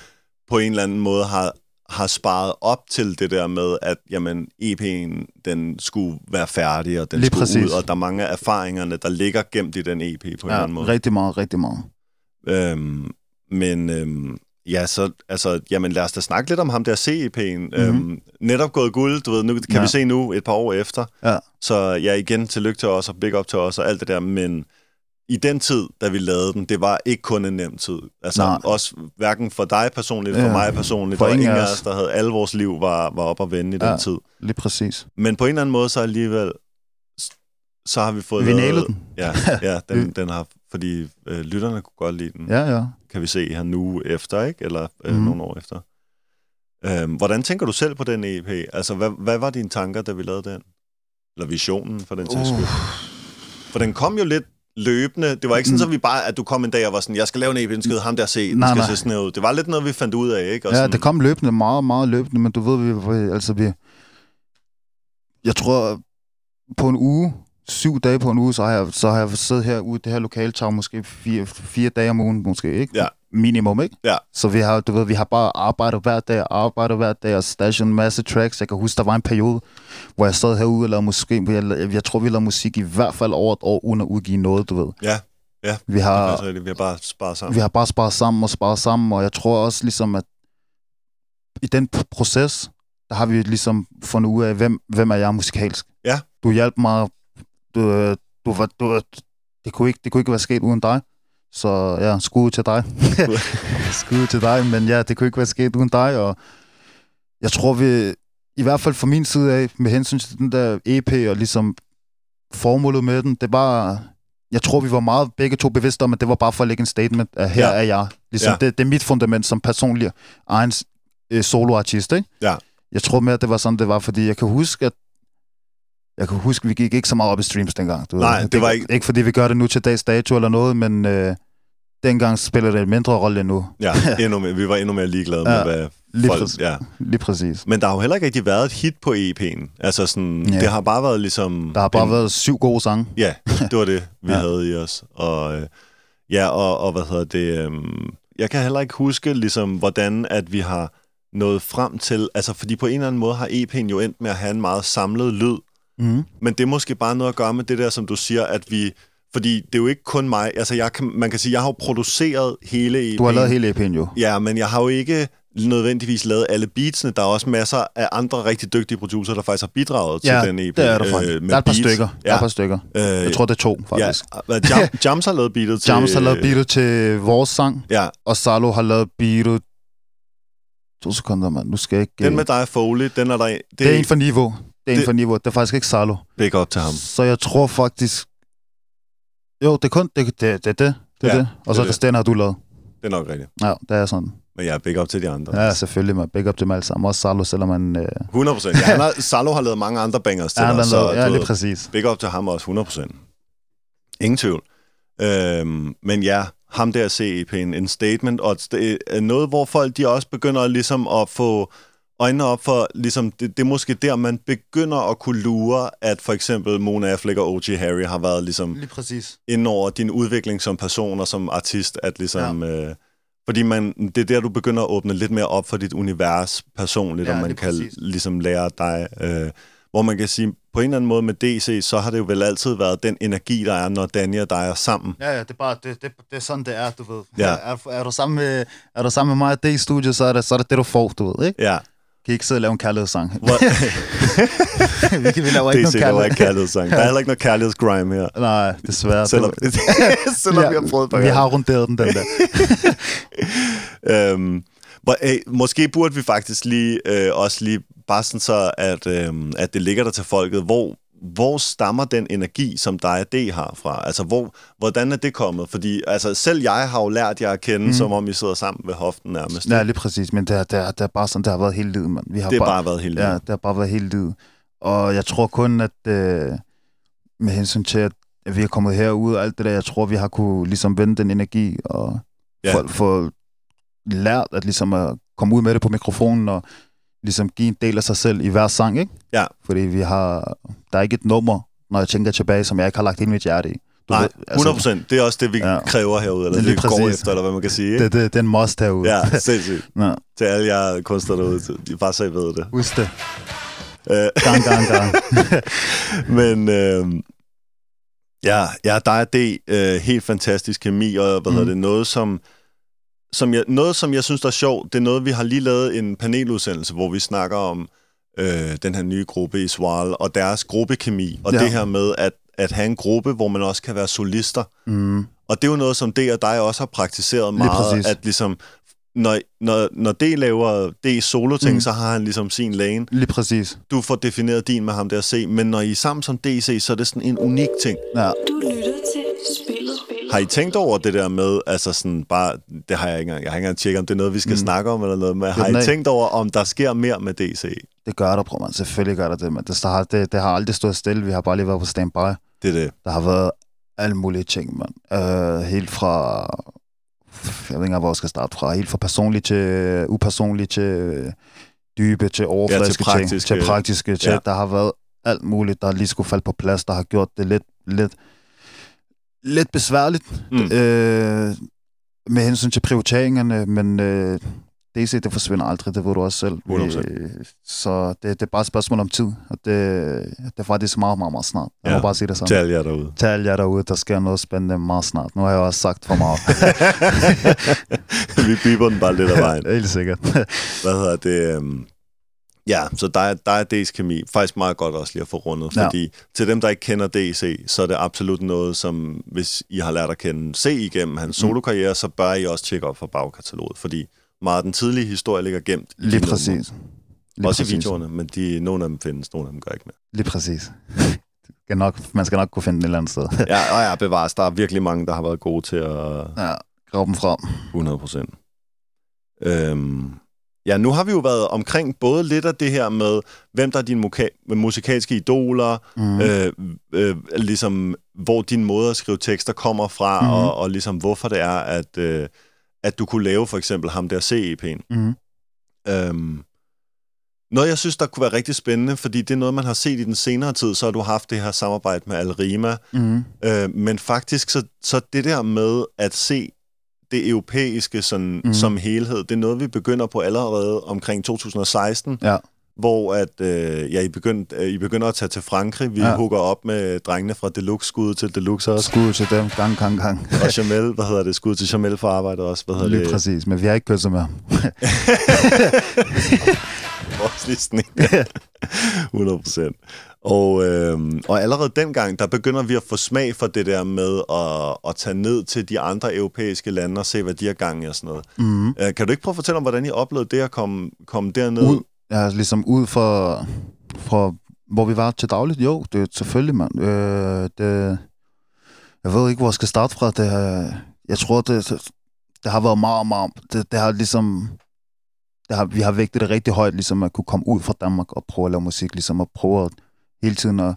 på en eller anden måde har, har sparet op til det der med, at jamen, EP'en, den skulle være færdig, og den Lige skulle præcis. ud, og der er mange af erfaringerne, der ligger gemt i den EP på en eller Ja, anden måde. rigtig meget, rigtig meget. Øhm, men øhm, ja, så altså, jamen, lad os da snakke lidt om ham der CEP'en. Mm-hmm. Øhm, netop gået guld, du ved, nu kan. Ja. vi se nu et par år efter. Ja. Så ja, igen, tillykke til os, og big up til os, og alt det der, men i den tid, da vi lavede den, det var ikke kun en nem tid. Altså Nej. også hverken for dig personligt, for Ja. mig personligt, For for ingen af os. der havde alle vores liv, var, var op at vende i Ja. den tid. Lige præcis. Men på en eller anden måde, så alligevel, så har vi fået Vi nailede den. Ja, ja den, den har, fordi øh, lytterne kunne godt lide den Ja, ja. kan vi se her nu efter, ikke? Eller øh, Mhm. nogle år efter. Øhm, hvordan tænker du selv på den EP? Altså, hvad, hvad var dine tanker, da vi lavede den? Eller visionen for den sags skyld? For den kom jo lidt løbende. Det var ikke sådan, Mm. at vi bare, at du kom en dag og var sådan, jeg skal lave en EP, den skal ham der se, den Nej, skal nej. se sådan her ud. Det var lidt noget, vi fandt ud af, ikke? Og Ja, sådan, det kom løbende, meget, meget løbende, men du ved, vi, altså vi... Jeg tror, på en uge, syv dage på en uge, så har jeg, så har jeg siddet herude i det her lokale tag, måske fire, fire dage om ugen, måske, ikke? Ja. Minimum, ikke? Ja. Så vi har, du ved, vi har bare arbejdet hver dag, arbejdet hver dag og stashet en masse tracks. Jeg kan huske, der var en periode, hvor jeg sad herude og lavede musik. Jeg, jeg tror, vi lavede musik i hvert fald over et år, uden at udgive noget, du ved. Ja, ja. Vi har, Altså, vi har bare sparet sammen. vi har bare sparet sammen og sparet sammen, og jeg tror også ligesom, at i den proces, der har vi ligesom fundet ud af, hvem, hvem er jeg musikalsk. Ja. Du hjalp mig, du, du var, du, det, kunne ikke, det kunne ikke være sket uden dig. Så ja, skud til dig. skud til dig, men ja, det kunne ikke være sket uden dig, og jeg tror, vi, i hvert fald fra min side af, med hensyn til den der EP, og ligesom formålet med den, det var, jeg tror, vi var meget begge to bevidste om, at det var bare for at lægge en statement, at her Ja. er jeg. Ligesom, Ja. det, det er mit fundament som personlig egen øh, soloartist, ikke? Ja. Jeg tror mere, at det var sådan, det var, fordi jeg kan huske, at jeg kan huske, vi gik ikke så meget op i streams dengang. Du Nej, ved. det var ikke- Ikke fordi vi gør det nu til dags dato eller noget, men øh, dengang spillede det en mindre rolle end nu. Ja, endnu mere, vi var endnu mere ligeglade med, Ja, hvad Lige, folk... præcis. Ja. lige præcis. Men der har jo heller ikke rigtig været et hit på EP'en. Altså sådan, Ja. det har bare været ligesom... Der har bare en, været syv gode sange. Ja, det var det, vi ja. Ja. havde i os. Og, øh, ja, og, og hvad hedder det... øhm, jeg kan heller ikke huske, ligesom, hvordan at vi har nået frem til... Altså, fordi på en eller anden måde har EP'en jo endt med at have en meget samlet lyd. Mm. Men det er måske bare noget at gøre med det der, som du siger, at vi... Fordi det er jo ikke kun mig. Altså, jeg kan, man kan sige, jeg har jo produceret hele EP'en. Du har lavet hele EP'en jo. Ja, men jeg har jo ikke nødvendigvis lavet alle beatsene. Der er også masser af andre rigtig dygtige producer, der faktisk har bidraget Ja, til den EP. det er der faktisk. med der er et par beats. stykker. Der er Ja. et par stykker. Øh, Jeg tror, det er to, faktisk. Ja, Jam, Jams har lavet beatet til... Jams har lavet beatet til vores sang, Ja, og Salo har lavet beatet... To sekunder, mand. Nu skal jeg ikke... den med dig Foley, den er der... Det, det er en for niveau. Det er en det- for niveau. Det er faktisk ikke Salo. big up til ham. Så jeg tror faktisk... Jo, det er kun det, det, det, det, det, Ja, ja, det. Og så det resten har du lavet. Det er nok rigtigt. Ja, det er sådan. Men jeg er big up til de andre. Ja, selvfølgelig, man. Big up til dem alle sammen. Også Salo, selvom man... Øh, 100 procent. Ja, har, Salo har lavet mange andre bangers til ja, dig, så ja, lige ved, præcis. big up til ham også, 100 procent. Ingen tvivl. Øhm, men ja, ham der CEP'en, en statement, og et sta- noget, hvor folk de også begynder ligesom at få øjnene op for, ligesom, det, det er måske der, man begynder at kunne lure, at for eksempel Mona Affleck og O.G. Harry har været ligesom Lige præcis. ind over din udvikling som person og som artist, at ligesom... Ja. Øh, fordi man, det er der, du begynder at åbne lidt mere op for dit univers personligt, Ja, og man kan præcis. ligesom lære dig... Øh, hvor man kan sige, på en eller anden måde med DC, så har det jo vel altid været den energi, der er, når Danny og dig er sammen. Ja, ja, det er bare, det, det, det er sådan, det er, du ved. Ja. Er, er, du sammen med, er du sammen med mig i det studie, så er det, så er det det, du får, du ved, ikke? Ja, Kan I ikke sidde og lave en kærlighedssang? Vi, kan, vi laver ikke DC, nogen kærlighed. kærlighedssang. Der er heller ikke noget kærlighedsgrime her. Nej, desværre. Selvom, Det- selvom vi har prøvet på Vi har runderet den, den der. øhm, hvor, øh, måske burde vi faktisk lige øh, også lige bare sådan så, at, øh, at det ligger der til folket. Hvor, hvor stammer den energi, som dig og D har fra? Altså, hvor, hvordan er det kommet? Fordi altså, selv jeg har jo lært jer at kende, mm. som om I sidder sammen ved hoften nærmest. Ja, lige præcis. Men det er, det er, det er bare sådan, det har været hele livet, mand. Vi har det har bare været helt Ja, det har bare været hele livet. Og jeg tror kun, at øh, med hensyn til, at vi er kommet herud og alt det der, jeg tror, vi har kunne ligesom vende den energi og ja. få, få lært at ligesom at komme ud med det på mikrofonen og ligesom give en del af sig selv i hver sang, ikke? Ja. Fordi vi har, der er ikke et nummer, når jeg tænker tilbage, som jeg ikke har lagt hele mit hjerte i. Du Nej, ved, 100 procent. Det er også det, vi ja. Kræver herude, eller Det er det, vi går præcis. efter, eller hvad man kan sige. Ikke? det, det, det er en must herude. Ja, sindssygt. ja. Til alle jer kunstnere derude, de bare så I ved det. Husk det. Øh, Gang, gang, gang. Men øh, ja, ja, der er det øh, helt fantastisk kemi, og hvad mm. hedder det, noget som, som jeg, noget, som jeg synes, der er sjovt, det er noget, vi har lige lavet en paneludsendelse, hvor vi snakker om øh, den her nye gruppe i Swal, og deres gruppekemi, og ja. Det her med at, at have en gruppe, hvor man også kan være solister. Mm. Og det er jo noget, som det og dig også har praktiseret meget, at ligesom, når, når, når det laver det solo-ting, mm. Mm. så har han ligesom sin lane Lige præcis. du får defineret din med ham der C, men når I er sammen som DC, så er det sådan en unik ting. Ja. Du lytter til spillet. Har I tænkt over det der med, altså sådan bare, det har jeg ikke engang, jeg har ikke engang tjekket, om det er noget, vi skal mm. Snakke om eller noget, men har I tænkt over, om der sker mere med DC? Det gør der, bror, man. Selvfølgelig gør der det, men det, har, det, det har aldrig stået stille. Vi har bare lige været på standby. Det er det. Der har været alle mulige ting, man. Uh, helt fra... Jeg ved ikke hvor jeg skal starte fra. Helt fra personligt til upersonligt til dybe til overfladiske praktiske. ting. Til praktiske til. Ja. Ja. Der har været alt muligt, der lige skulle falde på plads, der har gjort det lidt, lidt, lidt besværligt. Mm. Øh, med hensyn til prioriteringerne, men øh, DC, det forsvinder aldrig, det ved du også selv. 100%. Øh, så det, det er bare et spørgsmål om tid, og det, det er faktisk meget, meget, meget snart. Jeg Ja. må bare sige det sådan. Alle jer derude. Alle jer derude, der sker noget spændende meget snart. Nu har jeg også sagt for meget. Vi biber den bare lidt af vejen. Helt sikkert. Hvad hedder det? øhm, Ja, så der er, der er D's kemi. Faktisk meget godt også lige at få rundet, Ja. fordi til dem, der ikke kender DC, så er det absolut noget, som hvis I har lært at kende C igennem hans solokarriere, så bør I også tjekke op for bagkataloget, fordi meget af den tidlige historie ligger gemt Lige præcis. Lige Også præcis. i videoerne, men de, nogle af dem findes, nogle af dem gør ikke mere. Lige præcis. Skal nok, man skal nok kunne finde den et eller andet sted. Ja, og ja, bevares. Der er virkelig mange, der har været gode til at ja, grave dem frem. 100 procent. Øhm, ja, nu har vi jo været omkring både lidt af det her med, hvem der er dine musikalske idoler, Mm. øh, øh, ligesom hvor din måde at skrive tekster kommer fra, Mhm. mm. og, og ligesom hvorfor det er, at, øh, at du kunne lave for eksempel ham der CEP'en. Mm. Øhm, noget, jeg synes, der kunne være rigtig spændende, fordi det er noget, man har set i den senere tid, så har du haft det her samarbejde med Alrima, Mm. Øh, men faktisk, så, så det der med at se det europæiske sådan, mm. som helhed, det er noget, vi begynder på allerede omkring 2016, Ja. hvor at, øh, ja, I, begynd, øh, I begynder at tage til Frankrig. Vi Ja. hooker op med drengene fra Deluxe skud til Deluxe også. Skud til dem, gang, gang, gang. Og Jamel, hvad hedder det? Skud til Jamel for arbejdet også. Hvad hedder Lige det? præcis, men vi har ikke kysset med ham. Også lige sådan en. 100 procent. Og, øhm, og allerede dengang, der begynder vi at få smag for det der med at, at tage ned til de andre europæiske lande og se, hvad de har gang i og sådan noget. Mm. Øh, kan du ikke prøve at fortælle om, hvordan I oplevede det at komme, komme derned? Ud, ja, ligesom ud fra, fra, hvor vi var til dagligt. Jo, det er selvfølgelig, mand. Øh, det, jeg ved ikke, hvor jeg skal starte fra. Det, har- jeg tror, det, det har været meget, meget... Det, det har ligesom... Det har, vi har vægtet det rigtig højt, ligesom at kunne komme ud fra Danmark og prøve at lave musik, ligesom at prøve at hele tiden at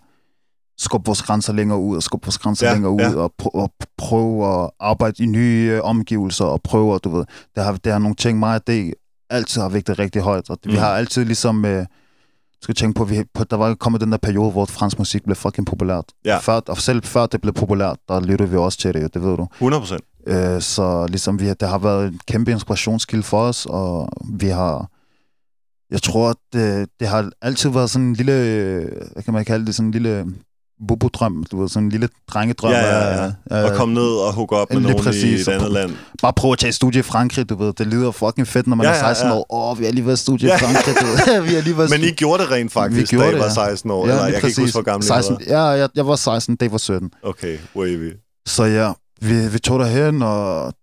skubbe vores grænser længere ud, og skubbe vores grænser Ja, længere ud, ja. og, prø- og prøve at arbejde i nye øh, omgivelser, og prøve at, du ved, det har, det har nogle ting, mig og det altid har vægtet rigtig højt, og mm. vi har altid ligesom, øh, skal tænke på, vi, på, der var kommet den der periode, hvor fransk musik blev fucking populært. Ja. Før, og selv før det blev populært, der lyttede vi også til det, jo, det ved du. 100 procent. Øh, så ligesom vi, det har været en kæmpe inspirationskilde for os, og vi har, jeg tror, at det, det har altid været sådan en lille, øh, hvad kan man kalde det, sådan en lille bobo-drøm, du ved, sådan en lille drengedrøm. Ja, ja, ja. af- Og komme ned og hooke op med nogen præcis, i et andet land. Bare prøve at tage studie i Frankrig, du ved. Det lyder fucking fedt, når man Ja, er ja, 16 ja. år. Åh, oh, vi har lige været i studie Ja. i Frankrig, du ved. vi har lige været Men I gjorde det rent faktisk, gjorde da I det, var ja. 16 år. Ja, eller, jeg kan ikke huske, hvor gammel I 16, var. Ja, jeg, jeg var 16, det var 17. Okay, wavy. Så ja, vi, vi tog derhen, og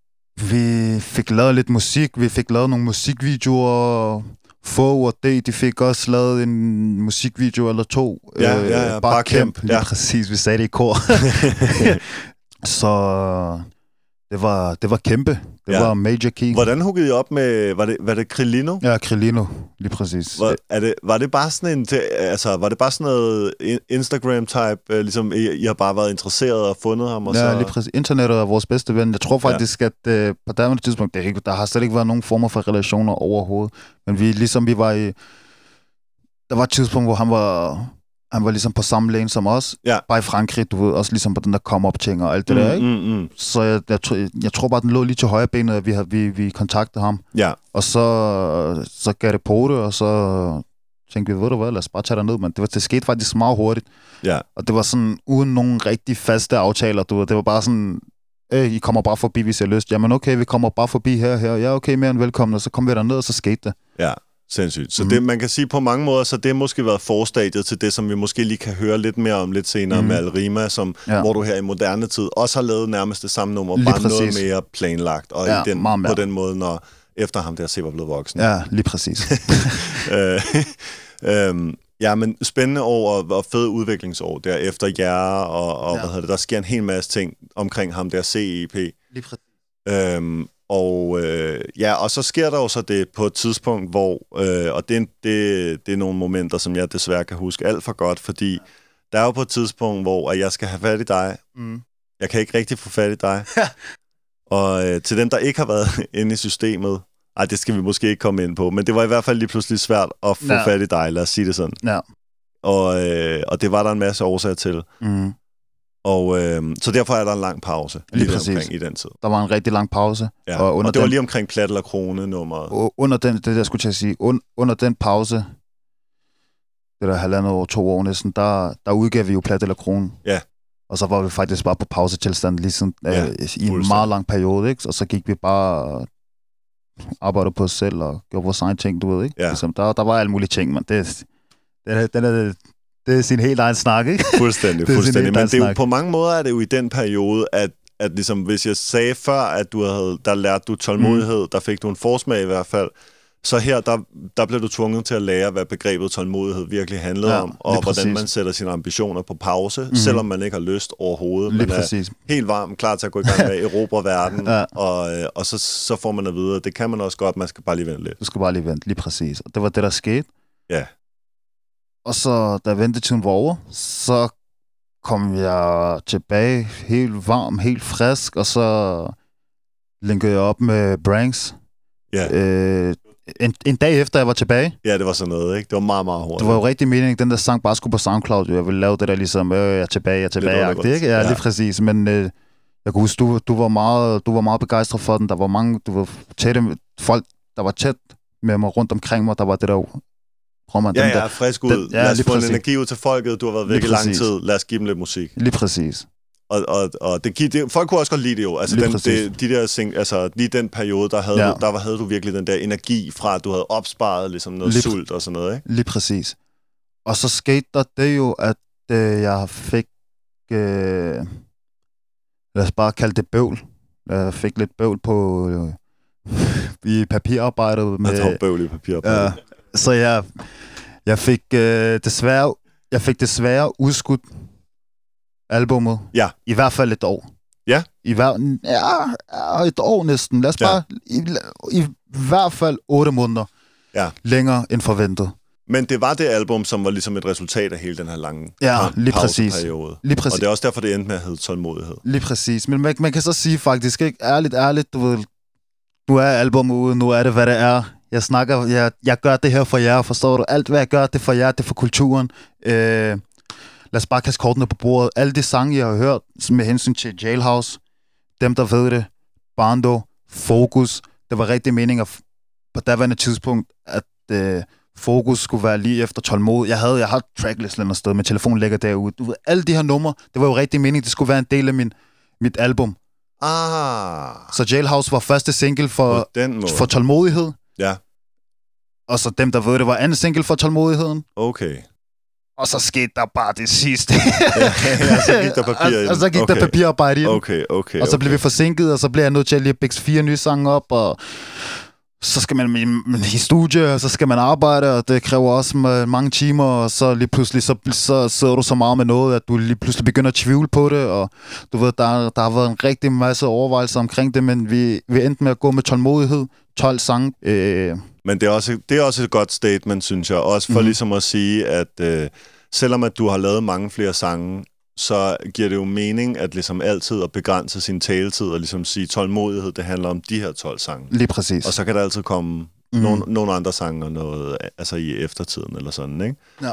vi fik lavet lidt musik. Vi fik lavet nogle musikvideoer. Få og det, de fik også lavet en musikvideo eller to. Ja, ja, ja, bare kæmp, Lige ja. præcis, vi sagde det i kor. Så det var, det var kæmpe. Det Ja. var major key. Hvordan hookede I op med, var det, var det Krillino? Ja, Krillino, lige præcis. Var, er det, var det bare sådan en, altså, var det bare sådan noget in- Instagram-type, øh, ligesom I, I har bare været interesseret og fundet ham, og ja, så... lige præcis. Internettet er vores bedste ven. Jeg tror faktisk, ja. at øh, på daværende tidspunkt, det er ikke, der har slet ikke været nogen former for relationer overhovedet. Men vi, ligesom vi var i... Der var et tidspunkt, hvor han var, han var ligesom på samme lane som os. Ja. Bare i Frankrig, du ved, også ligesom på den der come-up-ting og alt det mm, der, ikke? Mm, mm. Så jeg, jeg, tror- jeg tror bare, den lå lige til højre benet, at vi, har- vi, vi kontaktede ham. Ja, Og så, så gav det på det, og så tænkte vi, ved du hvad, lad os bare tage dig ned, men det, var, det skete faktisk meget hurtigt. ja. Og det var sådan, uden nogen rigtig faste aftaler, du ved. Det var bare sådan, øh, I kommer bare forbi, hvis I har lyst. Jamen okay, vi kommer bare forbi her her. Ja, okay, mere end velkommen. Og så kom vi derned, og så skete det. Ja, sindssygt. Så mm. det, man kan sige på mange måder, så det har måske været forstadiet til det, som vi måske lige kan høre lidt mere om lidt senere mm. med Alrima, som, Ja. hvor du her i moderne tid også har lavet nærmest det samme nummer, Lige bare præcis. noget mere planlagt, og Ja, i den, på den måde, når efter ham der se var blevet voksen. Ja, lige præcis. øh, øhm, ja, men spændende år og, og fed udviklingsår der efter jer, og, og ja. hvad hedder det, der sker en hel masse ting omkring ham der CEP. lige præcis. Øhm, og øh, ja, og så sker der jo så det på et tidspunkt, hvor, øh, og det, er det, det er nogle momenter, som jeg desværre kan huske alt for godt, fordi der er jo på et tidspunkt, hvor at jeg skal have fat i dig. Mm. Jeg kan ikke rigtig få fat i dig. og øh, til dem, der ikke har været inde i systemet, ej, det skal vi måske ikke komme ind på, men det var i hvert fald lige pludselig svært at få Ja. fat i dig, lad os sige det sådan. Ja. Og, øh, og det var der en masse årsager til. Mm. Og øh, så derfor er der en lang pause lige, Lige præcis. omkring i den tid. Der var en rigtig lang pause. Ja. Og under og det var den- lige omkring plat eller krone nummeret. Og under den, det der skulle jeg sige, un, under den pause, det der halvandet år, to år næsten, der, der udgav vi jo Plat eller Krone. Ja. Og så var vi faktisk bare på pausetilstand lige sådan, Ja, ja, øh, i en meget lang periode, ikke? Og så gik vi bare arbejdede på os selv og gjorde vores egen ting, du ved, ikke? Ja. Ligesom, der, der var alle mulige ting, men det, det, er- den er, det er sin helt egen snak, ikke? Fuldstændig, Det er fuldstændig. Men det er jo, snak. på mange måder er det jo i den periode, at, at ligesom, hvis jeg sagde før, at du havde, der lærte du tålmodighed, mm. der fik du en forsmag i hvert fald, så her, der, der blev du tvunget til at lære, hvad begrebet tålmodighed virkelig handlede Ja, om, og hvordan præcis. man sætter sine ambitioner på pause, mm. Selvom man ikke har lyst overhovedet. Lige man er præcis. helt varm, klar til at gå i gang med at erobre verden, Ja. og, øh, og så, så får man at vide, at det kan man også godt, man skal bare lige vente lidt. Du skal bare lige vente, lige præcis. Og det var det, der skete. Ja. Og så, da ventetiden var over, så kom jeg tilbage helt varm, helt frisk, og så linkede jeg op med Branks. Ja. Øh, en, en dag efter, jeg var tilbage. Ja, det var sådan noget, ikke? Det var meget, meget hurtigt. Det var jo rigtig meningen, den der sang bare skulle på SoundCloud. Jeg ville lave det der ligesom, øh, jeg er tilbage, jeg er tilbage, undergrunds. ikke? Ja, Ja. lige præcis. Men øh, jeg kunne huske, du, du, var meget, du var meget begejstret for den. Der var mange, du var tætte, folk, der var tæt med mig rundt omkring mig. Der var det der, prøv man, Ja, den ja, der, frisk ud. den- ja, Lad os få en præcis. energi ud til folket. Du har været væk i lang tid. Lad os give dem lidt musik. lige præcis. Og, og, og det, det, folk kunne også godt lide det jo. Altså, Lige den, præcis. det, de der sing, altså, lige den periode, der havde, Ja. du, der var, havde du virkelig den der energi fra, at du havde opsparet ligesom noget Lige- sult og sådan noget, ikke? Lige præcis. Og så skete der det jo, at øh, jeg fik, øh, lad os bare kalde det bøvl. Jeg fik lidt bøvl på øh, i papirarbejdet. Med, Med, at bøvl i papir på. ja, så jeg, jeg fik øh, desværre, jeg fik desværre udskudt albummet. Ja. I hvert fald et år. Ja. I hver, ja, et år næsten. Lad os Ja. bare, i, i hvert fald otte måneder Ja. længere end forventet. Men det var det album, som var ligesom et resultat af hele den her lange Ja, pa- lige præcis. pauseperiode. Lige Og præcis. det er også derfor, det endte med at hedde tålmodighed. Lige præcis. Men man, man kan så sige faktisk, ikke? Ærligt, ærligt, du ved, nu er albumet ude, nu er det, hvad det er. Jeg snakker, jeg, jeg gør det her for jer, forstår du? Alt, hvad jeg gør, det er for jer, det er for kulturen. Øh, lad os bare kaste kortene på bordet. Alle de sange, jeg har hørt med hensyn til Jailhouse, dem, der ved det, Bando, Focus, det var rigtig meninger på daværende tidspunkt, at øh, Fokus skulle være lige efter tålmod. Jeg havde, jeg har tracklisten et sted, min telefon ligger derude. Du ved, alle de her numre, det var jo rigtig meningen, det skulle være en del af min, mit album. Ah, Så Jailhouse var første single for, for tålmodighed, Ja, og så dem, der ved det, var anden single for tålmodigheden. okay. Og så skete der bare det sidste. ja, så gik der papir og, og så gik okay. Der papirarbejde i. Okay, okay, Og så okay. blev vi forsinket, og så blev jeg nødt til at lige bække fire nye sange op, og så skal man i, i studie, og så skal man arbejde, og det kræver også ma- mange timer, og så lige pludselig, så, så sidder du så meget med noget, at du lige pludselig begynder at tvivle på det, og du ved, der, der har været en rigtig masse overvejelser omkring det, men vi, vi endte med at gå med tålmodighed, 12 sange. Øh, Men det er, også, det er også et godt statement, synes jeg. Også for mm. ligesom at sige, at øh, selvom at du har lavet mange flere sange, så giver det jo mening at ligesom altid at begrænse sin taletid og ligesom sige, tålmodighed, det handler om de her 12 sange. lige præcis. Og så kan der altid komme mm. nogle, nogle andre sange og noget, altså i eftertiden eller sådan, ikke? Ja.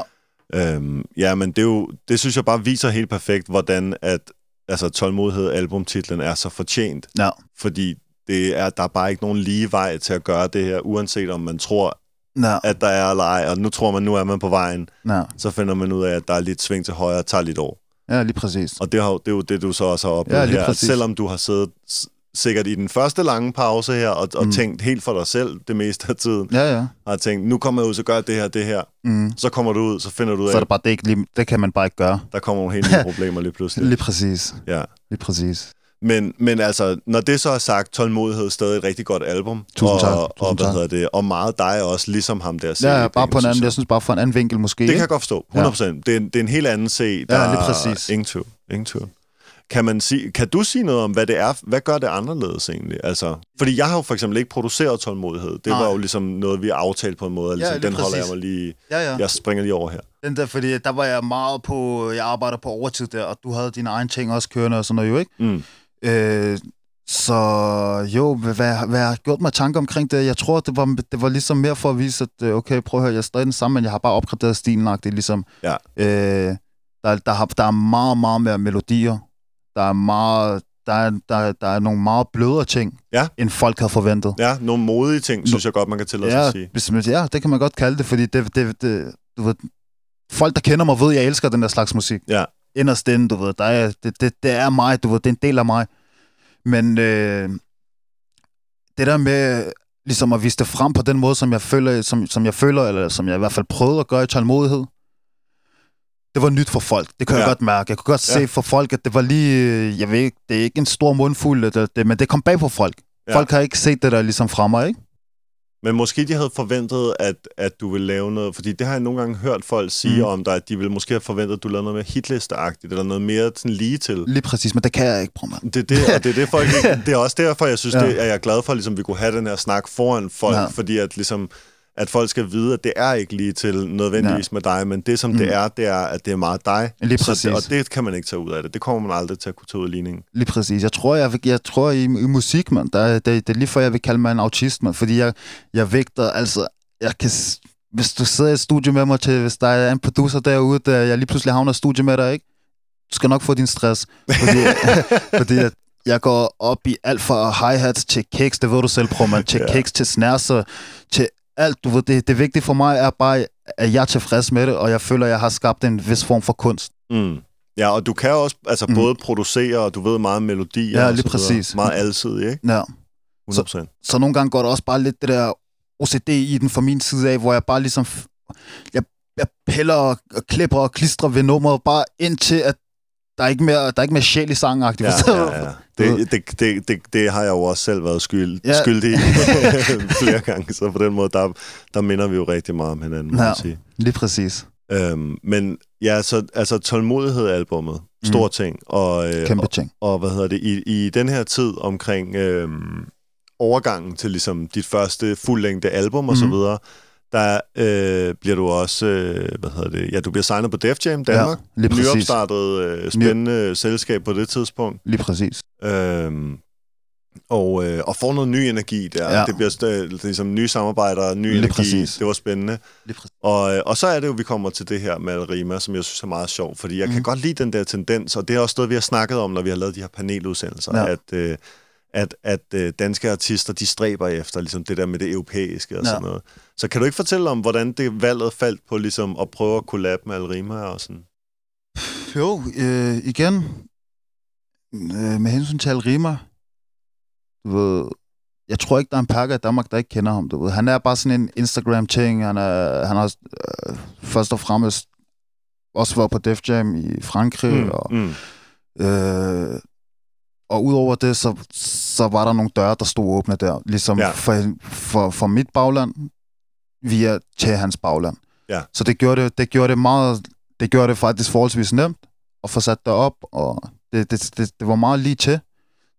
Øhm, ja, men det, er jo, det synes jeg bare viser helt perfekt, hvordan at altså, tålmodighed, albumtitlen, er så fortjent. Ja. Fordi det er, der er bare ikke nogen lige vej til at gøre det her, uanset om man tror, Ja, at der er eller ej, og nu tror man, nu er man på vejen, ja. så finder man ud af, at der er lidt sving til højre og tager lidt over. ja, lige præcis. Og det, har, det er jo det, du så også har oplevet Ja, lige her. Præcis. selvom du har siddet sikkert i den første lange pause her, og, og Mm. tænkt helt for dig selv det meste af tiden, Ja, ja. har tænkt, nu kommer jeg ud, så gør jeg det her, det her. Mm. Så kommer du ud, så finder du ud Så er af, det bare, det, ikke lige, det kan man bare ikke gøre. der kommer nogle helt nye problemer lige pludselig. Lige præcis. Ja. Lige præcis. Men, men altså, når det så er sagt, Tålmodighed er stadig et rigtig godt album. Tusind og, tak. Og, Tusind hvad tak. hedder det, og meget dig også, ligesom ham der. Ja, CD'en, bare på en anden, jeg. synes bare for en anden vinkel måske. Det kan jeg godt forstå, 100%. Ja. Det, er, en- det er en helt anden C. Der Ja, lige er præcis. Ingen tvivl. Ingen tvivl. Kan, man sige, kan du sige noget om, hvad det er? Hvad gør det anderledes egentlig? Altså, fordi jeg har jo for eksempel ikke produceret tålmodighed. Det Nej. var jo ligesom noget, vi aftalte på en måde. Ligesom, lige den holder jeg præcis. mig lige... Ja, ja. Jeg springer lige over her. Den der, fordi der var jeg meget på, jeg arbejder på overtid der, og du havde dine egne ting også kørende og sådan noget jo, ikke? Mm. Øh, så jo, hvad, hvad, hvad jeg har gjort mig tanker omkring det, jeg tror, det var, det var ligesom mere for at vise, at øh, okay, prøv at høre, jeg er stadig den samme, men jeg har bare opgraderet stilen det ligesom. Ja. Øh, Der, der, har, der er meget, meget mere melodier. Der er meget... Der er, der, der er nogle meget blødere ting, Ja. end folk havde forventet. Ja, nogle modige ting, synes jeg godt, man kan tillade sig Ja, at sige. hvis man, ja, det kan man godt kalde det, fordi det, det, det, du ved, folk, der kender mig, ved, at jeg elsker den der slags musik. Ja. Inderst inde, du ved, der er, det, det, det er mig, du ved, det er en del af mig. Men øh, det der med ligesom at vise det frem på den måde, som jeg føler, som, som jeg føler eller som jeg i hvert fald prøvede at gøre i tålmodighed, det var nyt for folk. Det kunne ja. Jeg godt mærke. Jeg kunne godt Ja. se for folk, at det var lige, jeg ved ikke, det er ikke en stor mundfuld, det, det, men det kom bag på folk. Ja. Folk har ikke set det der ligesom fra mig, ikke? Men måske de havde forventet, at, at du ville lave noget, fordi det har jeg nogle gange hørt folk sige mm. Om dig, at de ville måske have forventet, at du lavede noget mere hitlisteagtigt, eller noget mere sådan lige til. Lige præcis, men det kan jeg ikke, bror. Det er, det, og det, er det, folk ikke, det er også derfor, jeg synes, ja. Det, at jeg er glad for, at ligesom, vi kunne have den her snak foran folk. Ja. fordi at, ligesom, at folk skal vide, at det er ikke lige til nødvendigvis ja. med dig, men det som mm. det er, det er, at det er meget dig. Lige Så præcis. det, og det kan man ikke tage ud af det. Det kommer man aldrig til at kunne tage ud af ligningen. Lige præcis. Jeg tror, jeg, jeg tror i, i musik, man, der, er- det, det er lige før, jeg vil kalde mig en autist, man, fordi jeg, jeg vægter, altså, jeg kan, hvis du sidder i et studie med mig til, hvis der er en producer derude, der jeg lige pludselig havner i studie med dig, ikke? Du skal nok få din stress, fordi, fordi jeg, jeg går op i alt fra hi-hats til kicks, det ved du selv, bror, man, til ja. kicks, til snærser, til alt, du ved, det, det vigtige for mig er bare, at jeg er tilfreds med det, og jeg føler, at jeg har skabt en vis form for kunst. Mm. Ja, og du kan også altså, mm. Både producere, og du ved meget melodi. Ja, og lige så videre. præcis. Meget alsidig, ikke? Ja. 100%. så nogle gange går der også bare lidt det der OCD i den fra min side af, hvor jeg bare ligesom, jeg, jeg piller og og klipper og klistrer ved nummeret, bare indtil at der er ikke mere, der er ikke mere sjæl i sangen Ja, ja, ja. Det, det, det, det, det har jeg jo også selv været skyld, ja. Skyldig i flere gange, så på den måde, der, der minder vi jo rigtig meget om hinanden, må Ja. man sige. Lige præcis. Øhm, men ja, så, altså tålmodighed er albumet. Stor mm. ting. Og, øh, Kæmpe og, ting. og hvad hedder det, i, i den her tid omkring øhm, overgangen til ligesom dit første fuldlængde album og så Mhm. videre, der øh, bliver du også, øh, hvad hedder det, ja, du bliver signet på Def Jam Danmark. Ja, lige præcis. Nyopstartet, øh, spændende selskab på det tidspunkt. Lige præcis. Øhm, og, øh, og får noget ny energi der. Ja. Det bliver st- ligesom nye samarbejder, ny Lige energi. præcis. Det var spændende. Lige præcis. Og, øh, og så er det jo, vi kommer til det her med Alrima, som jeg synes er meget sjovt, fordi jeg mm. kan Mhm. godt lide den der tendens, og det er også noget, vi har snakket om, når vi har lavet de her paneludsendelser. Ja. at, øh, at, at øh, danske artister, de stræber efter ligesom det der med det europæiske og Ja. sådan noget. Så kan du ikke fortælle om, hvordan det valget faldt på ligesom at prøve at collab med Alrima og sådan? Jo, øh, igen, øh, med hensyn til Alrima, du ved, jeg tror ikke, der er en pakke i Danmark, der ikke kender ham. Du ved. Han er bare sådan en Instagram-ting. Han, er, han har øh, først og fremmest også været på Def Jam i Frankrig, mm. og mm. Øh, og udover det, så, så var der nogle døre, der stod åbne der. Ligesom ja. for, for, for mit bagland, via til hans bagland. Ja. Så det gjorde det, det gjorde det meget, det gjorde det faktisk forholdsvis nemt at få sat det op, og det, det, det, det var meget lige til.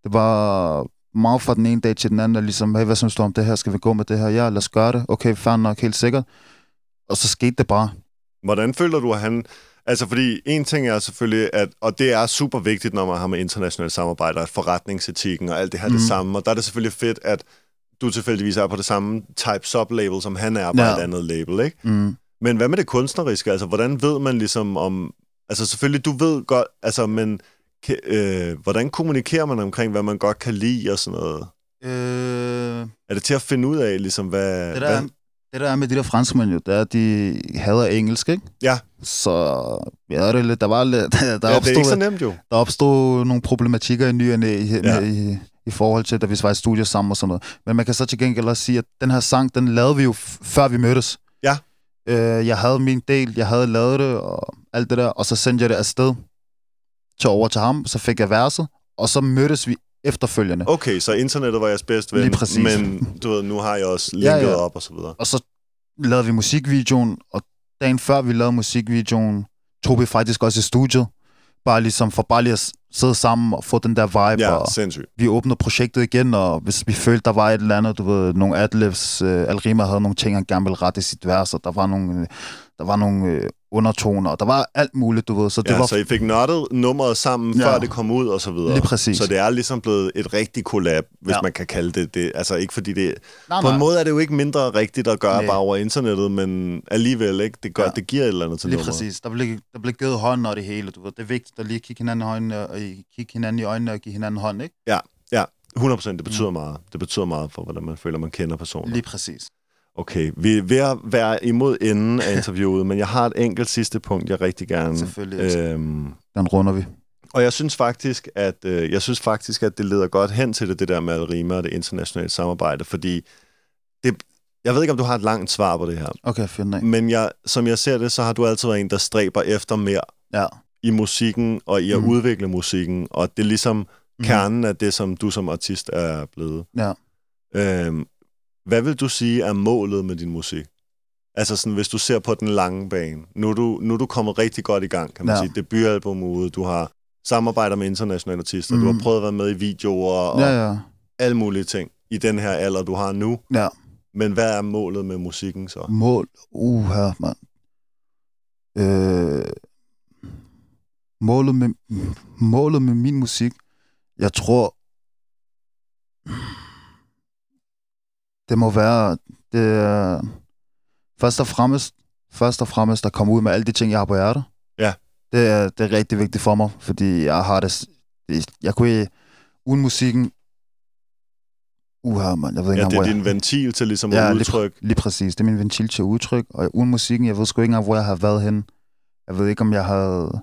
Det var meget fra den ene dag til den anden, og ligesom, hey, hvad synes du om det her? Skal vi gå med det her? Ja, lad os gøre det. Okay, fair nok, helt sikkert. Og så skete det bare. Hvordan føler du, at han... Altså, fordi en ting er selvfølgelig, at, og det er super vigtigt, når man har med internationale samarbejder, at forretningsetikken og alt det her mm. det samme, og der er det selvfølgelig fedt, at du tilfældigvis er på det samme type sublabel, som han er på ja. Et andet label, ikke? Mm. Men hvad med det kunstneriske? Altså, hvordan ved man ligesom om... Altså, selvfølgelig, du ved godt, altså, men øh, hvordan kommunikerer man omkring, hvad man godt kan lide og sådan noget? Øh, Er det til at finde ud af, ligesom, hvad... Det der, er, hvad? det der er med de der franskmænd jo, det er, at de hader engelsk, ikke? Ja. Så ja, det er der var lidt, der, ja, det er opstod, ikke så nemt jo. der opstod nogle problematikker i ny og næ, ja. i, i forhold til, da vi var i studiet sammen og sådan noget. Men man kan så til gengæld også sige, at den her sang, den lavede vi jo før vi mødtes. Ja. Øh, jeg havde min del, jeg havde lavet det og alt det der, og så sendte jeg det afsted til over til ham, så fik jeg verset, og så mødtes vi efterfølgende. Okay, så internettet var jeres bedste ven, Lige præcis. men du ved, nu har jeg også linket ja. ja. op og så videre. Og så lavede vi musikvideoen, og dagen før vi lavede musikvideoen, tog vi faktisk også i studiet. Bare ligesom for bare lige at sidde sammen og få den der vibe. Ja, og sindssygt. vi åbnede projektet igen, og hvis vi følte, der var et eller andet, du ved, nogle adlibs, øh, Alrima havde nogle ting, han gerne ville rette i sit vers, og der var nogle, øh, der var nogle øh, undertoner, og der var alt muligt, du ved. Så det ja, var så I fik nørdet nummeret sammen, Ja. før det kom ud, og så videre. Lige præcis. Så det er ligesom blevet et rigtigt collab, hvis Ja. man kan kalde det det. Altså ikke fordi det... nej, På en måde er det jo ikke mindre rigtigt at gøre Nej. bare over internettet, men alligevel, ikke? Det, gør, Ja. det giver et eller andet til Lige nummeret. præcis. Der blev, der blev givet hånd og det hele, du ved. Det er vigtigt at lige kigge hinanden i øjnene, og i- kigge hinanden i øjnene og give hinanden hånd, ikke? 100% det betyder meget. Det betyder meget for, hvordan man føler, man kender personen. Lige præcis. Okay, vi er ved at være imod enden af interviewet, men jeg har et enkelt sidste punkt, jeg rigtig gerne... Selvfølgelig. Øh, Øhm, Den runder vi. og jeg synes faktisk, at øh, jeg synes faktisk, at det leder godt hen til det, det der med Alrima og det internationale samarbejde, fordi det, jeg ved ikke, om du har et langt svar på det her, Okay, fint men jeg, som jeg ser det, så har du altid været en, der stræber efter mere Ja. i musikken og i at mm. udvikle musikken, og det er ligesom kernen af det, som du som artist er blevet. Ja. Øhm, hvad vil du sige er målet med din musik? Altså sådan, hvis du ser på den lange bane. Nu er du, nu er du kommet rigtig godt i gang, kan man Ja. sige. Debutalbum ude, du har samarbejder med internationale artister, mm. du har Mhm. prøvet at være med i videoer og Ja, ja. alle mulige ting i den her alder, du har nu. Ja. Men hvad er målet med musikken så? Mål. Uha, mand. Øh, målet, med, målet med min musik, jeg tror, det må være, det først og fremmest, først og fremmest at komme ud med alle de ting, jeg har på hjertet. Ja. Det er, det er rigtig vigtigt for mig, fordi jeg har det, jeg kunne uden musikken, uha, man, jeg ved ikke Ja, engang, det er hvor jeg- din ventil til ligesom Ja, at lige udtrykke. Lige præcis. Det er min ventil til udtryk. Og uden musikken, jeg ved sgu ikke engang, hvor jeg har været henne. Jeg ved ikke, om jeg havde...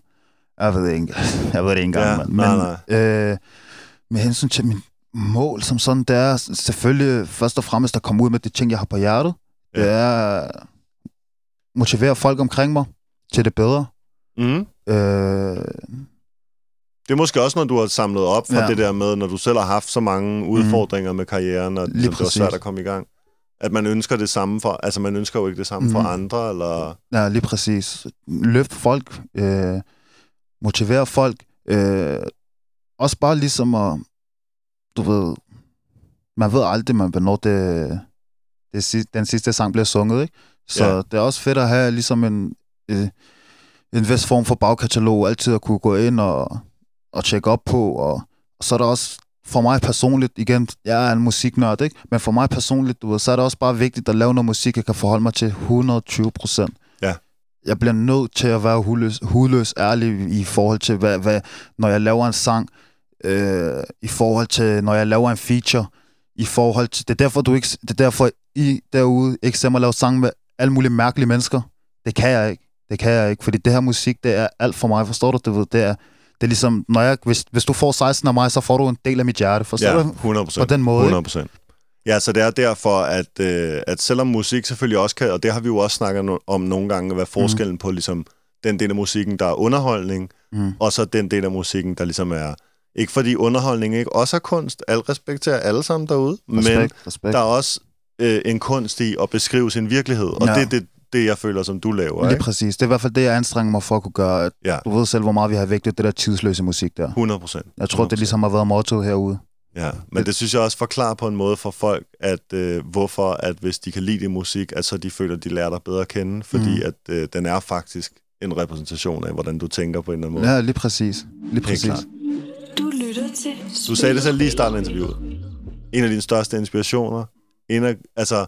Jeg ved ikke, jeg ved det ikke engang, Ja, mand. nej, Men Øh, med hensyn til min mål som sådan, det er selvfølgelig først og fremmest at komme ud med de ting, jeg har på hjertet. Ja. Det er at motivere folk omkring mig til det bedre. Mm. Øh, Det er måske også, når du har samlet op for ja. Det der med, når du selv har haft så mange udfordringer mm. med karrieren, og Lige det var svært at komme i gang. At man ønsker det samme for, altså man ønsker jo ikke det samme mm. for Mhm. andre, eller... Ja, lige præcis. Løft folk, øh, motivere folk. Øh, også bare ligesom at, du ved, man ved aldrig, man, hvornår det, det, si- den sidste sang bliver sunget, ikke? Så ja. det er også fedt at have ligesom en, øh, en vis form for bagkatalog, altid at kunne gå ind og, og tjekke op på, og, og så er der også for mig personligt, igen, jeg er en musiknørd, ikke? Men for mig personligt, du ved, så er det også bare vigtigt at lave noget musik, jeg kan forholde mig til 120 procent. Ja. Jeg bliver nødt til at være hudløs, hudløs ærlig i forhold til, hvad, hvad, når jeg laver en sang, øh, i forhold til, når jeg laver en feature, i forhold til, det er derfor, du ikke, det er derfor, I derude ikke ser mig lave sang med alle mulige mærkelige mennesker. Det kan jeg ikke. Det kan jeg ikke, fordi det her musik, det er alt for mig, forstår du? Det, ved, det er, det er ligesom, når jeg, hvis, hvis du får 16 af mig, så får du en del af mit hjerte, forstår Ja, du? 100 På procent. den måde, 100 procent. Ja, så det er derfor, at, øh, at selvom musik selvfølgelig også kan, og det har vi jo også snakket no- om nogle gange, hvad forskellen mm. på ligesom den del af musikken, der er underholdning, Mm. og så den del af musikken, der ligesom er... Ikke fordi underholdning ikke også er kunst. Al respekt til alle sammen derude. Men Respekt, respekt. der er også øh, en kunst i at beskrive sin virkelighed. Og Ja. det er det, det, jeg føler, som du laver. Lige Ikke? præcis. Det er i hvert fald det, jeg anstrenger mig for at kunne gøre. At Ja. Du ved selv, hvor meget vi har vægtet det der tidsløse musik der. 100 procent. Jeg tror, det ligesom har været mottoet herude. Ja, men det synes jeg også forklarer på en måde for folk, at øh, hvorfor, at hvis de kan lide din musik, at så de føler, at de lærer dig bedre at kende, fordi Mhm. at øh, den er faktisk en repræsentation af, hvordan du tænker på en eller anden måde. Ja, lige præcis. Lige præcis. klart. Til Du sagde det selv lige i starten af interviewet. En af dine største inspirationer. En af, altså,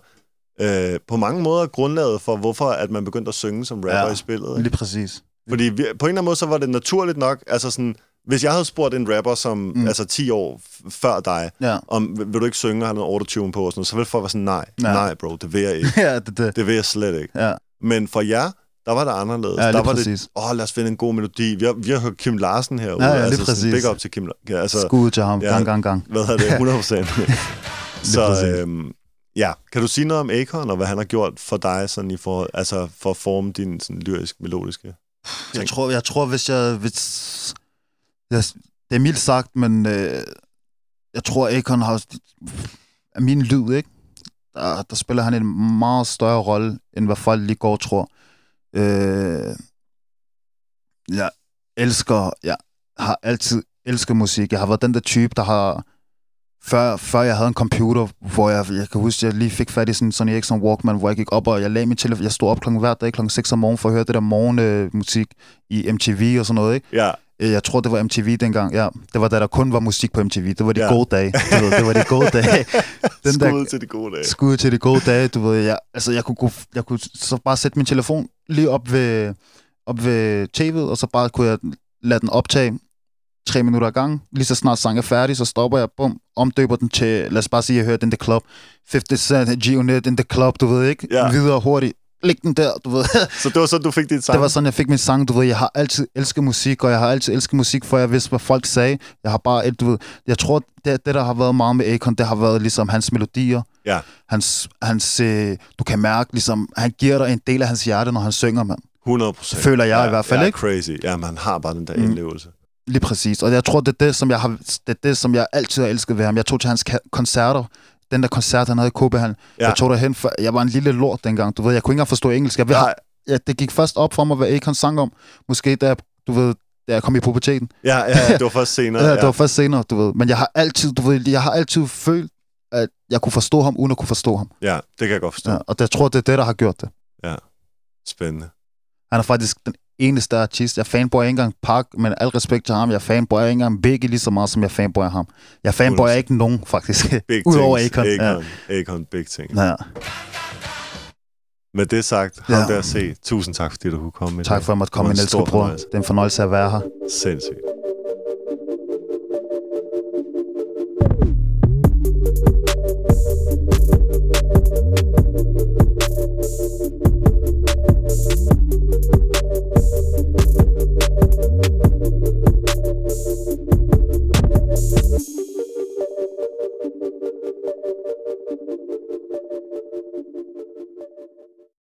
øh, på mange måder grundlaget for, hvorfor at man begyndte at synge som rapper Ja, i spillet. Ikke? Lige præcis. Fordi vi, på en eller anden måde, så var det naturligt nok, altså sådan, hvis jeg havde spurgt en rapper, som mm. Altså 10 år f- før dig, Ja. om vil vil du ikke synge og have noget autotune på, og sådan noget, så ville folk være sådan, nej, Ja. nej bro, det vil jeg ikke. ja, det, det. Det vil jeg slet ikke. Ja, Men for jer, der var det anderledes. Ja, der var præcis. det, åh, lad os finde en god melodi. Vi har, vi har hørt Kim Larsen herude. Ja, ja, altså, præcis. Big up til Kim Larsen. Ja, altså, skud til ham. ja. Gang, gang, gang. hvad hedder det? 100 procent. så øhm, ja, kan du sige noget om Akon, og hvad han har gjort for dig, sådan i for, altså for at forme din sådan, lyrisk, melodiske? Jeg tror, jeg tror, hvis jeg... Hvis, jeg det er mildt sagt, men øh, jeg tror, Akon har... Af min lyd, ikke? Der, der spiller han en meget større rolle, end hvad folk lige går og tror. Øh, jeg elsker... Jeg har altid elsket musik. Jeg har været den der type, der har før, før jeg havde en computer, hvor jeg, jeg kan huske, jeg lige fik fat i sådan en Sony Ericsson Walkman, hvor jeg gik op, og jeg lagde min telefon, jeg stod op klokken hver dag klokken 6 om morgenen for at høre det der morgenmusik i MTV og sådan noget, ikke? Ja, jeg tror, det var MTV dengang, ja. Det var da der kun var musik på MTV. Det var de Ja. ja. gode dage. Du ved, det var de gode dage. Den skud til de gode dage. skud til de gode dage, du ved. Jeg, altså, jeg kunne, gå- jeg kunne så bare sætte min telefon lige op ved, op ved tv'et, og så bare kunne jeg lade den optage tre minutter ad gangen. Lige så snart sang er færdig, så stopper jeg, bum, omdøber den til, lad os bare sige, jeg hørte den The Club. 50 Cent, G-Unit, in the Club, du ved ikke? Ja. Videre hurtigt. Læg den der, du ved. Så det var sådan, du fik dit sang? Det var sådan, jeg fik min sang, du ved, jeg har altid elsket musik, og jeg har altid elsket musik, for jeg vidste, hvad folk sagde. Jeg har bare, du ved, jeg tror, det, det der har været meget med Akon, det har været ligesom hans melodier. Ja. Hans, hans øh, du kan mærke, ligesom, han giver dig en del af hans hjerte, når han synger, mand. 100 procent. Føler jeg i hvert fald, ja, ikke? crazy. Ja, man har bare den der Mm. indlevelse. Lige præcis. Og jeg tror, det er det, som jeg, har, det, er det, som jeg altid har elsket ved ham. Jeg tog til hans koncerter, den der koncert, han havde i han, Ja. ja. jeg tog derhen, for jeg var en lille lort dengang, du ved, jeg kunne ikke engang forstå engelsk. Jeg, ved, Nej, ja, det gik først op for mig, hvad Akon sang om. Måske da jeg, du ved, da jeg kom i puberteten. ja, ja, det var først senere. Ja, det var først senere, du ved. Men jeg har altid, du ved, jeg har altid følt, at jeg kunne forstå ham, uden at kunne forstå ham. ja, det kan jeg godt forstå. Ja, og det, jeg tror, det er det, der har gjort det. Spændende. Han er faktisk den eneste artist. Jeg fanboyer ikke engang Park, men al respekt til ham. Jeg fanboyer ikke engang Biggie lige så meget, som jeg fanboyer ham. Jeg fanboyer ikke nogen, faktisk. Big Udover things. Akon. Ja. Akon, Akon, big thing. Ja. Med det sagt, ham Ja. der se. Tusind tak, fordi du kunne komme i Tak for, at jeg måtte komme, min elskede bror. Det er en fornøjelse at være her. Sindssygt.